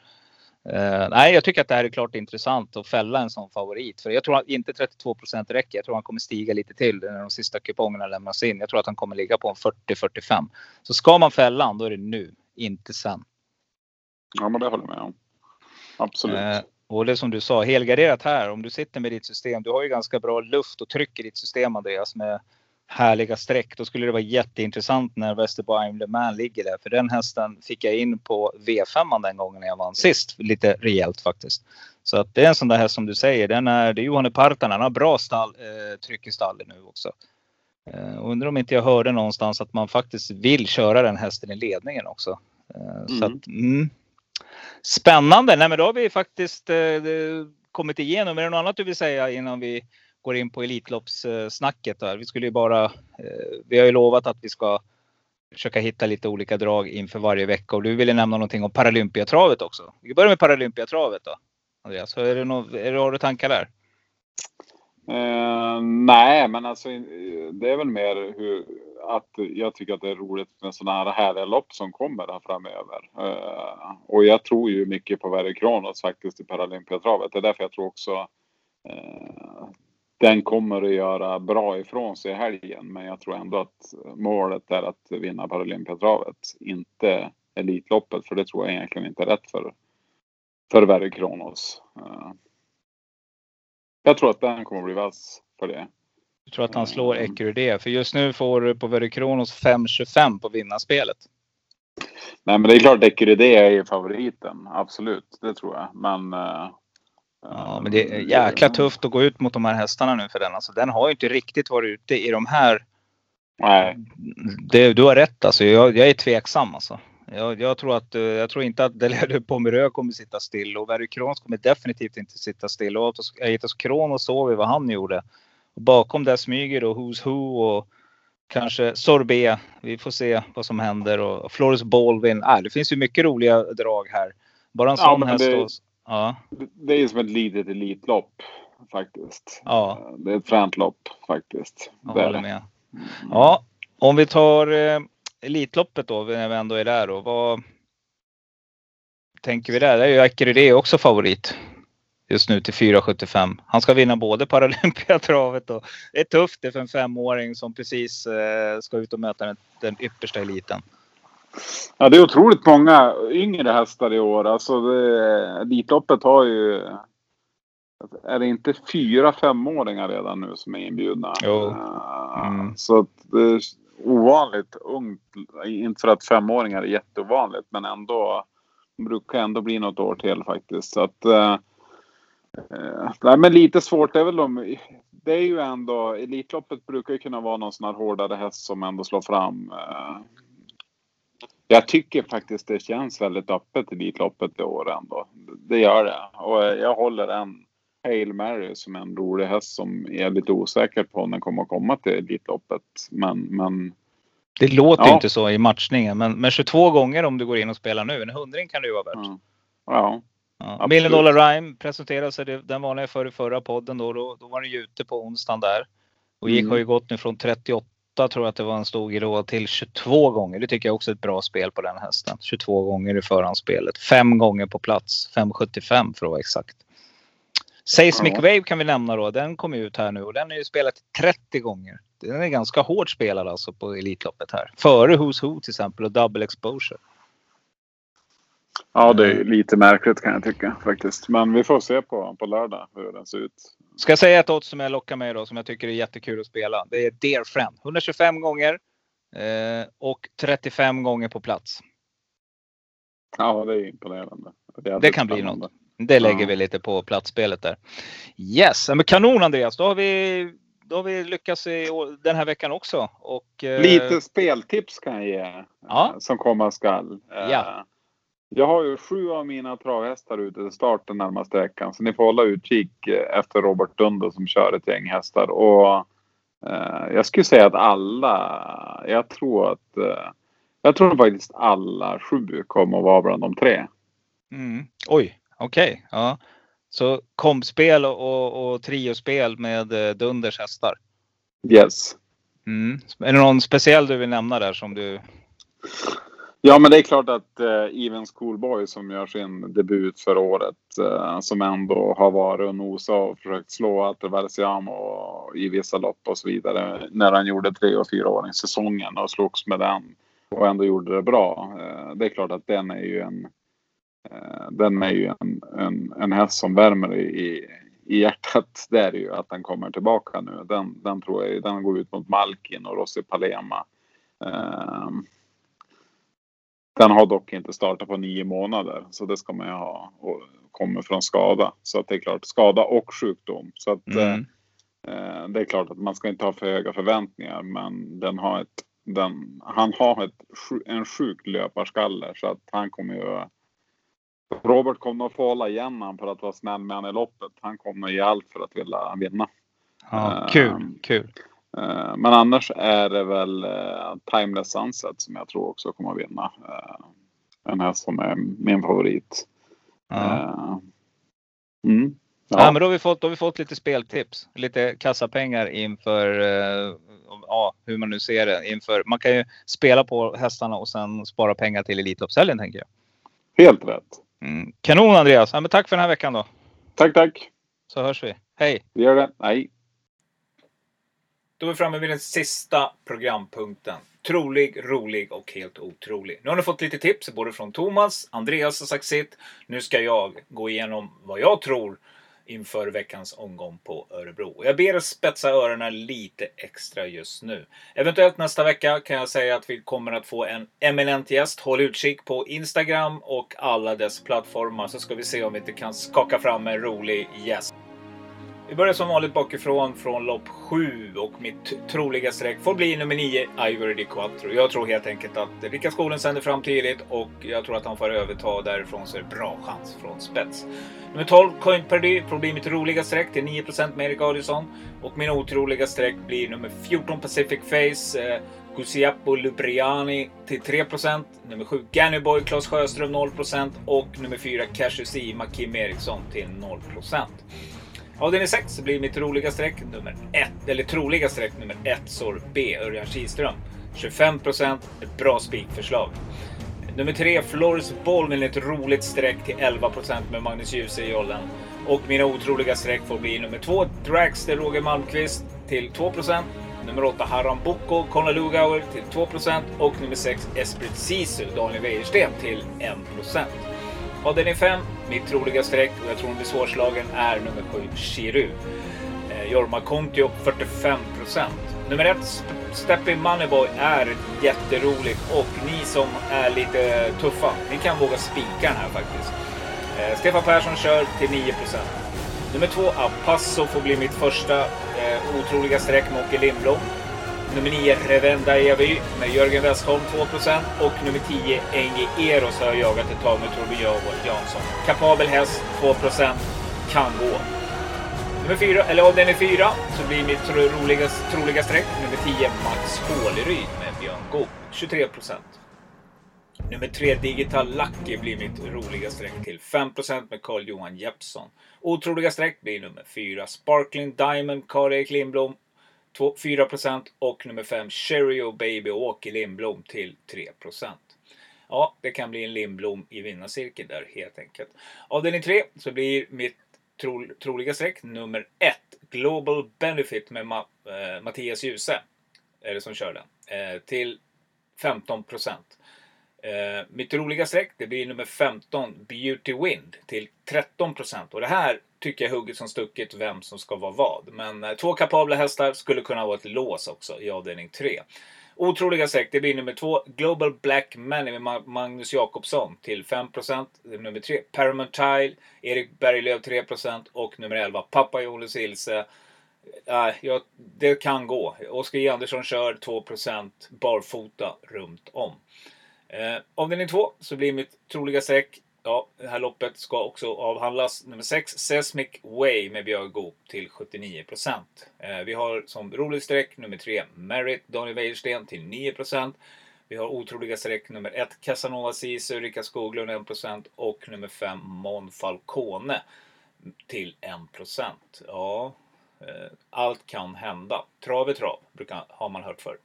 Eh, nej, jag tycker att det här är klart intressant att fälla en sån favorit. För jag tror att inte 32 procent räcker. Jag tror han kommer stiga lite till när de sista kupongerna lämnas in. Jag tror att han kommer ligga på en 40-45. Så ska man fälla han, då är det nu, inte sen. Ja, men det håller jag med om. Absolut. Eh, och det som du sa, helgarderat här. Om du sitter med ditt system. Du har ju ganska bra luft och tryck i ditt system Andreas med härliga streck. Då skulle det vara jätteintressant när Västerbo Le Mans ligger där. För den hästen fick jag in på V5 den gången när jag vann sist. Lite rejält faktiskt. Så att det är en sån där häst som du säger. Den är, det är Johanne Partanen. Han har bra stall, eh, tryck i stallet nu också. Eh, undrar om inte jag hörde någonstans att man faktiskt vill köra den hästen i ledningen också. Eh, Så Mm. att, mm. Spännande! Nej, men då har vi faktiskt eh, kommit igenom. Är det något annat du vill säga innan vi går in på Elitloppssnacket? Där? Vi skulle ju bara. Eh, vi har ju lovat att vi ska försöka hitta lite olika drag inför varje vecka och du ville nämna någonting om Paralympiatravet också. Vi börjar med Paralympiatravet då. Andreas, är det något, är det, har du tankar där? Uh, nej, men alltså eh, det är väl mer hur, att jag tycker att det är roligt med sådana här härliga lopp som kommer här framöver. Eh, och jag tror ju mycket på Verre Kronos faktiskt i Paralympiatravet. Det är därför jag tror också eh, den kommer att göra bra ifrån sig i helgen. Men jag tror ändå att målet är att vinna Paralympiatravet. Inte Elitloppet, för det tror jag egentligen inte är rätt för, för Verre Kronos. Eh, jag tror att den kommer att bli vass för det. Jag tror att han slår Ecuride. För just nu får du på Verikronos 5,25 på vinnarspelet. Nej, men det är klart Ecuride är ju favoriten. Absolut, det tror jag. Men... eh, Ja, men det är jäkla tufft att gå ut mot de här hästarna nu för den. Alltså, den har ju inte riktigt varit ute i de här. Nej, Det, du har rätt alltså. Jag, jag är tveksam alltså. Jag, jag, tror att, eh, jag tror inte att Deleuze Pomerö kommer sitta still och Verry Kronos kommer definitivt inte sitta still. Och Aetos Kronos såg vi vad han gjorde. Och bakom där smyger då Who's Who och kanske Sorbet. Vi får se vad som händer och Flores Baldwin. Äh, det finns ju mycket roliga drag här. Bara en Ja, sån men häst. det- då- Ja, det- är ju som ett litet elitlopp faktiskt. ja, Det är ett fränt lopp faktiskt. jag Det håller med. Ja, om vi tar eh, Elitloppet då, när vi ändå är där då. Vad, tänker vi där? Där är ju Akerudé också favorit. Just nu till 4,75. Han ska vinna både Paralympiatravet och det är tufft det för en femåring som precis eh, ska ut och möta den, den yppersta eliten. Ja, det är otroligt många yngre hästar i år. Alltså det, Elitloppet har ju... Är det inte fyra femåringar redan nu som är inbjudna? Jo. Eh, Mm. Så att det är ovanligt ungt. Inte för att femåringar är jätteovanligt men ändå. Det brukar ändå bli något år till faktiskt. Så att, eh, nej, men lite svårt är väl de. Det är ju ändå. Elitloppet brukar ju kunna vara någon sån här hårdare häst som ändå slår fram. Eh, jag tycker faktiskt det känns väldigt öppet i Elitloppet i år ändå. Det gör det. Och jag håller en Hail Mary som en rolig häst som jag är lite osäker på om den kommer att komma till Elitloppet. Men, men Det låter Ja. inte så i matchningen, men, men 22 gånger om du går in och spelar nu. En hundring kan det ju vara värt. ja. ja. Ja. Million Dollar Rhyme presenterade sig, den vanliga för i förra podden då, då. Då var den ju ute på onsdagen där. Och gick Mm. har ju gått nu från 38 tror jag att det var en stod i då till 22 gånger. Det tycker jag också är ett bra spel på den hästen. 22 gånger i förhandsspelet. Fem gånger på plats. 5,75 för att vara exakt. Seismic Ja. Wave kan vi nämna då. Den kom ut här nu och den är ju spelat 30 gånger. Den är ganska hårt spelad alltså på Elitloppet här. Före Who's Who till exempel och Double Exposure. Ja, det är ju lite märkligt kan jag tycka faktiskt. Men vi får se på, på lördag hur den ser ut. Ska jag säga ett odds som jag lockar med då som jag tycker är jättekul att spela. Det är Dear Friend. 125 gånger eh, och 35 gånger på plats. Ja, det är imponerande. är jävligt Det kan bli spännande. något. Det lägger Ja. vi lite på platsspelet där. Yes, men kanon Andreas. Då har vi, då har vi lyckats i, den här veckan också. Och, eh, Lite speltips kan jag ge. Ja. eh, Som komma skall. Eh, Ja. Jag har ju sju av mina travhästar ute till start den närmaste veckan. Så ni får hålla utkik eh, efter Robert Dundo som kör ett gäng hästar. Och eh, jag skulle säga att alla, jag tror att eh, jag tror faktiskt alla sju kommer att vara bland de tre. Mm. Oj, okej. Ja. Så kompspel och, och, och triospel med eh, Dunders hästar. Yes. Mm. Är det någon speciell du vill nämna där som du... Ja, men det är klart att eh, Even Schoolboy som gör sin debut för året, eh, som ändå har varit och nosat och försökt slå Aterversiamo i vissa lopp och så vidare. När han gjorde tre och fyraåringssäsongen och slogs med den och ändå gjorde det bra. Eh, det är klart att den är ju en, eh, den är ju en, en, en häst som värmer i, i, hjärtat. (laughs) Det är det ju att den kommer tillbaka nu. Den, den tror jag, den går ut mot Malkin och Rossi Palema. Eh, Eh, den har dock inte startat på nio månader så det ska man ju ha och kommer från skada. Så att det är klart skada och sjukdom. Så att Mm. eh, det är klart att man ska inte ha för höga förväntningar men den har ett, den, han har ett, en sjuk löparskalle så att han kommer ju Robert kommer att få hålla igen han för att vara snäll med han i loppet. Han kommer ge allt för att vilja vinna. Ja, Eh, kul, kul. Eh, Men annars är det väl eh, Timeless Sunset som jag tror också kommer att vinna. Eh, En häst som är min favorit. Ja. Eh, Mm. Ja. Ja. men då har, vi fått, då har vi fått lite speltips. Lite kassapengar inför ja, hur man nu ser det. Inför, man kan ju spela på hästarna och sen spara pengar till Elitloppshelgen tänker jag. Helt rätt. Mm. Kanon Andreas! Ja, men tack för den här veckan då. Tack, tack. Så hörs vi. Hej! Vi gör det. Nej. Då är vi framme vid den sista programpunkten. Trolig, rolig och helt otrolig. Nu har ni fått lite tips både från Thomas, Andreas har sagt sitt. Nu ska jag gå igenom vad jag tror inför veckans omgång på Örebro. Och Jag ber er spetsa öronen lite extra just nu. Eventuellt nästa vecka kan jag säga att vi kommer att få en eminent gäst. Håll utkik på Instagram och alla dess plattformar så ska vi se om vi inte kan skaka fram en rolig gäst. Vi börjar som vanligt bakifrån från lopp 7 och mitt troliga streck får bli nummer 9, Ivory di Quattro. Jag tror helt enkelt att Rickard Skolen sänder fram tidigt och jag tror att han får överta därifrån så är det bra chans från spets. Nummer 12, Coin Perdy, får bli mitt roliga streck till 9% med Erik Adielsson. Och min otroliga streck blir nummer 14, Pacific Face, eh, Gusiappo Lubriani till 3%. Nummer 7, Gannyboy, Claes Sjöström 0% och nummer 4, Cashew Ima, Kim Eriksson till 0%. Avdelning 6 blir mitt roliga streck nummer 1, eller troliga streck nummer 1, Sor B, Örjan Kihlström. 25% ett bra spikförslag. Nummer 3, Floris Boll med ett roligt streck till 11% med Magnus Djuse i jollen. Och mina otroliga streck får bli nummer 2, Dragster Roger Malmqvist till 2%. Nummer 8, Haram Boko, Conor Lugauer till 2% och nummer 6, Esprit Sisu, Daniel Wäjersten till 1%. Avdelning 5, mitt troliga streck och jag tror hon blir svårslagen är nummer 7, Chiru. Eh, Jorma Kontio 45%. Nummer 1, Steppy Moneyboy är jätteroligt och ni som är lite tuffa, ni kan våga spika den här faktiskt. Eh, Stefan Persson kör till 9%. Nummer 2, Apasso får bli mitt första eh, otroliga streck med Åke Lindblom. Nummer 9, Revenda Evy med Jörgen Westholm 2% och nummer 10, Engi Eros har jag jagat ett tag med Torbjörn Jansson. Kapabel häst 2% kan gå. Nummer 4, eller avdelning 4, så blir mitt roliga, troliga streck nummer 10, Max Håleryd med Björn Goop 23%. Nummer 3 Digital Lucky blir mitt roliga streck till 5% med Carl-Johan Jeppsson. Otroliga streck blir nummer 4 Sparkling Diamond Karl-Erik Lindblom 2, 4% och nummer 5 Cherry och Baby Åke Lindblom till 3%. Ja, det kan bli en Lindblom i vinnarcirkeln där helt enkelt. Avdelning 3 så blir mitt tro, troliga streck nummer 1 Global Benefit med Ma, eh, Mattias Djuse. Är det som kör den. Eh, till 15%. Eh, mitt roliga streck det blir nummer 15 Beauty Wind till 13% och det här tycker jag hugget som stucket vem som ska vara vad. Men eh, två kapabla hästar skulle kunna vara ett lås också i avdelning 3. Otroliga streck det blir nummer 2 Global Black Money med Magnus Jakobsson till 5%. Nummer 3 Paramount Tile Erik Berglöf 3% och nummer 11 Pappa Jonas Ilse Äh, ja, det kan gå. Oskar J. Andersson kör 2% barfota runt om. Eh, avdelning 2 så blir mitt troliga streck, ja, det här loppet ska också avhandlas. Nummer 6, Seismic Way med Björn Goop till 79%. Eh, vi har som rolig streck nummer 3, Merit Daniel Wäjersten till 9%. Vi har otroliga streck nummer 1, Casanova Sisu, Rickard Skoglund 1% och nummer 5, Mon Falcone till 1%. Ja, eh, allt kan hända. Trav är trav, brukar, har man hört förr.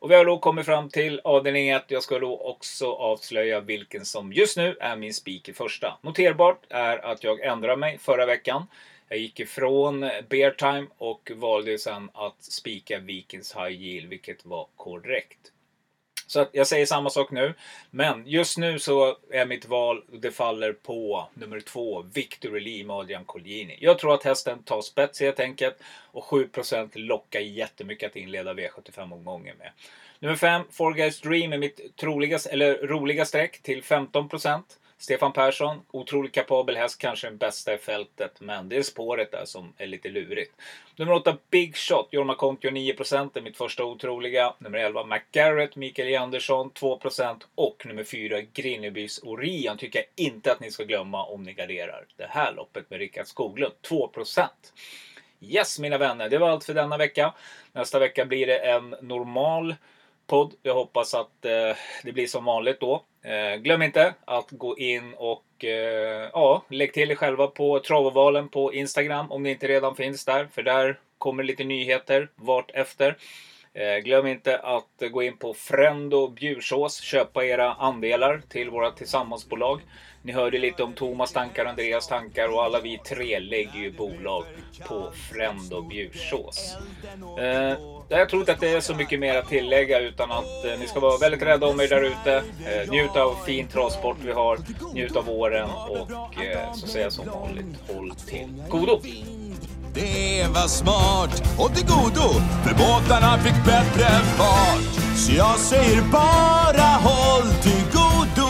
Och vi har då kommit fram till avdelning 1. Jag ska då också avslöja vilken som just nu är min spik i första. Noterbart är att jag ändrade mig förra veckan. Jag gick ifrån Bear Time och valde sen att spika Vikings High Yield, vilket var korrekt. Så att jag säger samma sak nu. Men just nu så är mitt val, det faller på nummer två, Victory Lee med Adrian Collini. Jag tror att hästen tar spets helt enkelt. Och 7% lockar jättemycket att inleda V75-omgången med. Nummer 5, Four Guys Dream är mitt troligaste, eller roliga streck till 15%. Stefan Persson, otroligt kapabel häst, kanske den bästa i fältet. Men det är spåret där som är lite lurigt. Nummer 8, Big Shot, Jorma Kontio 9% är mitt första otroliga. Nummer 11, McGarrett, Mikael J. Andersson 2% och nummer 4, Grinnebys Orion tycker jag inte att ni ska glömma om ni garderar det här loppet med Rickard Skoglund 2%. Yes mina vänner, det var allt för denna vecka. Nästa vecka blir det en normal podd. Jag hoppas att eh, det blir som vanligt då. Eh, glöm inte att gå in och eh, ja, lägg till er själva på Travovalen på Instagram om ni inte redan finns där. För där kommer lite nyheter vart efter. Eh, glöm inte att gå in på Frendo Bjursås, köpa era andelar till våra tillsammansbolag. Ni hörde lite om Thomas tankar, Andreas tankar och alla vi tre lägger ju bolag på Frendo Bjursås. Eh, jag tror inte att det är så mycket mer att tillägga utan att eh, ni ska vara väldigt rädda om er där ute. Eh, njut av fin travsport vi har, njut av våren och eh, så säger jag som vanligt, håll till godo! Det var smart och till godo för båtarna fick bättre fart. Så jag säger bara håll till godo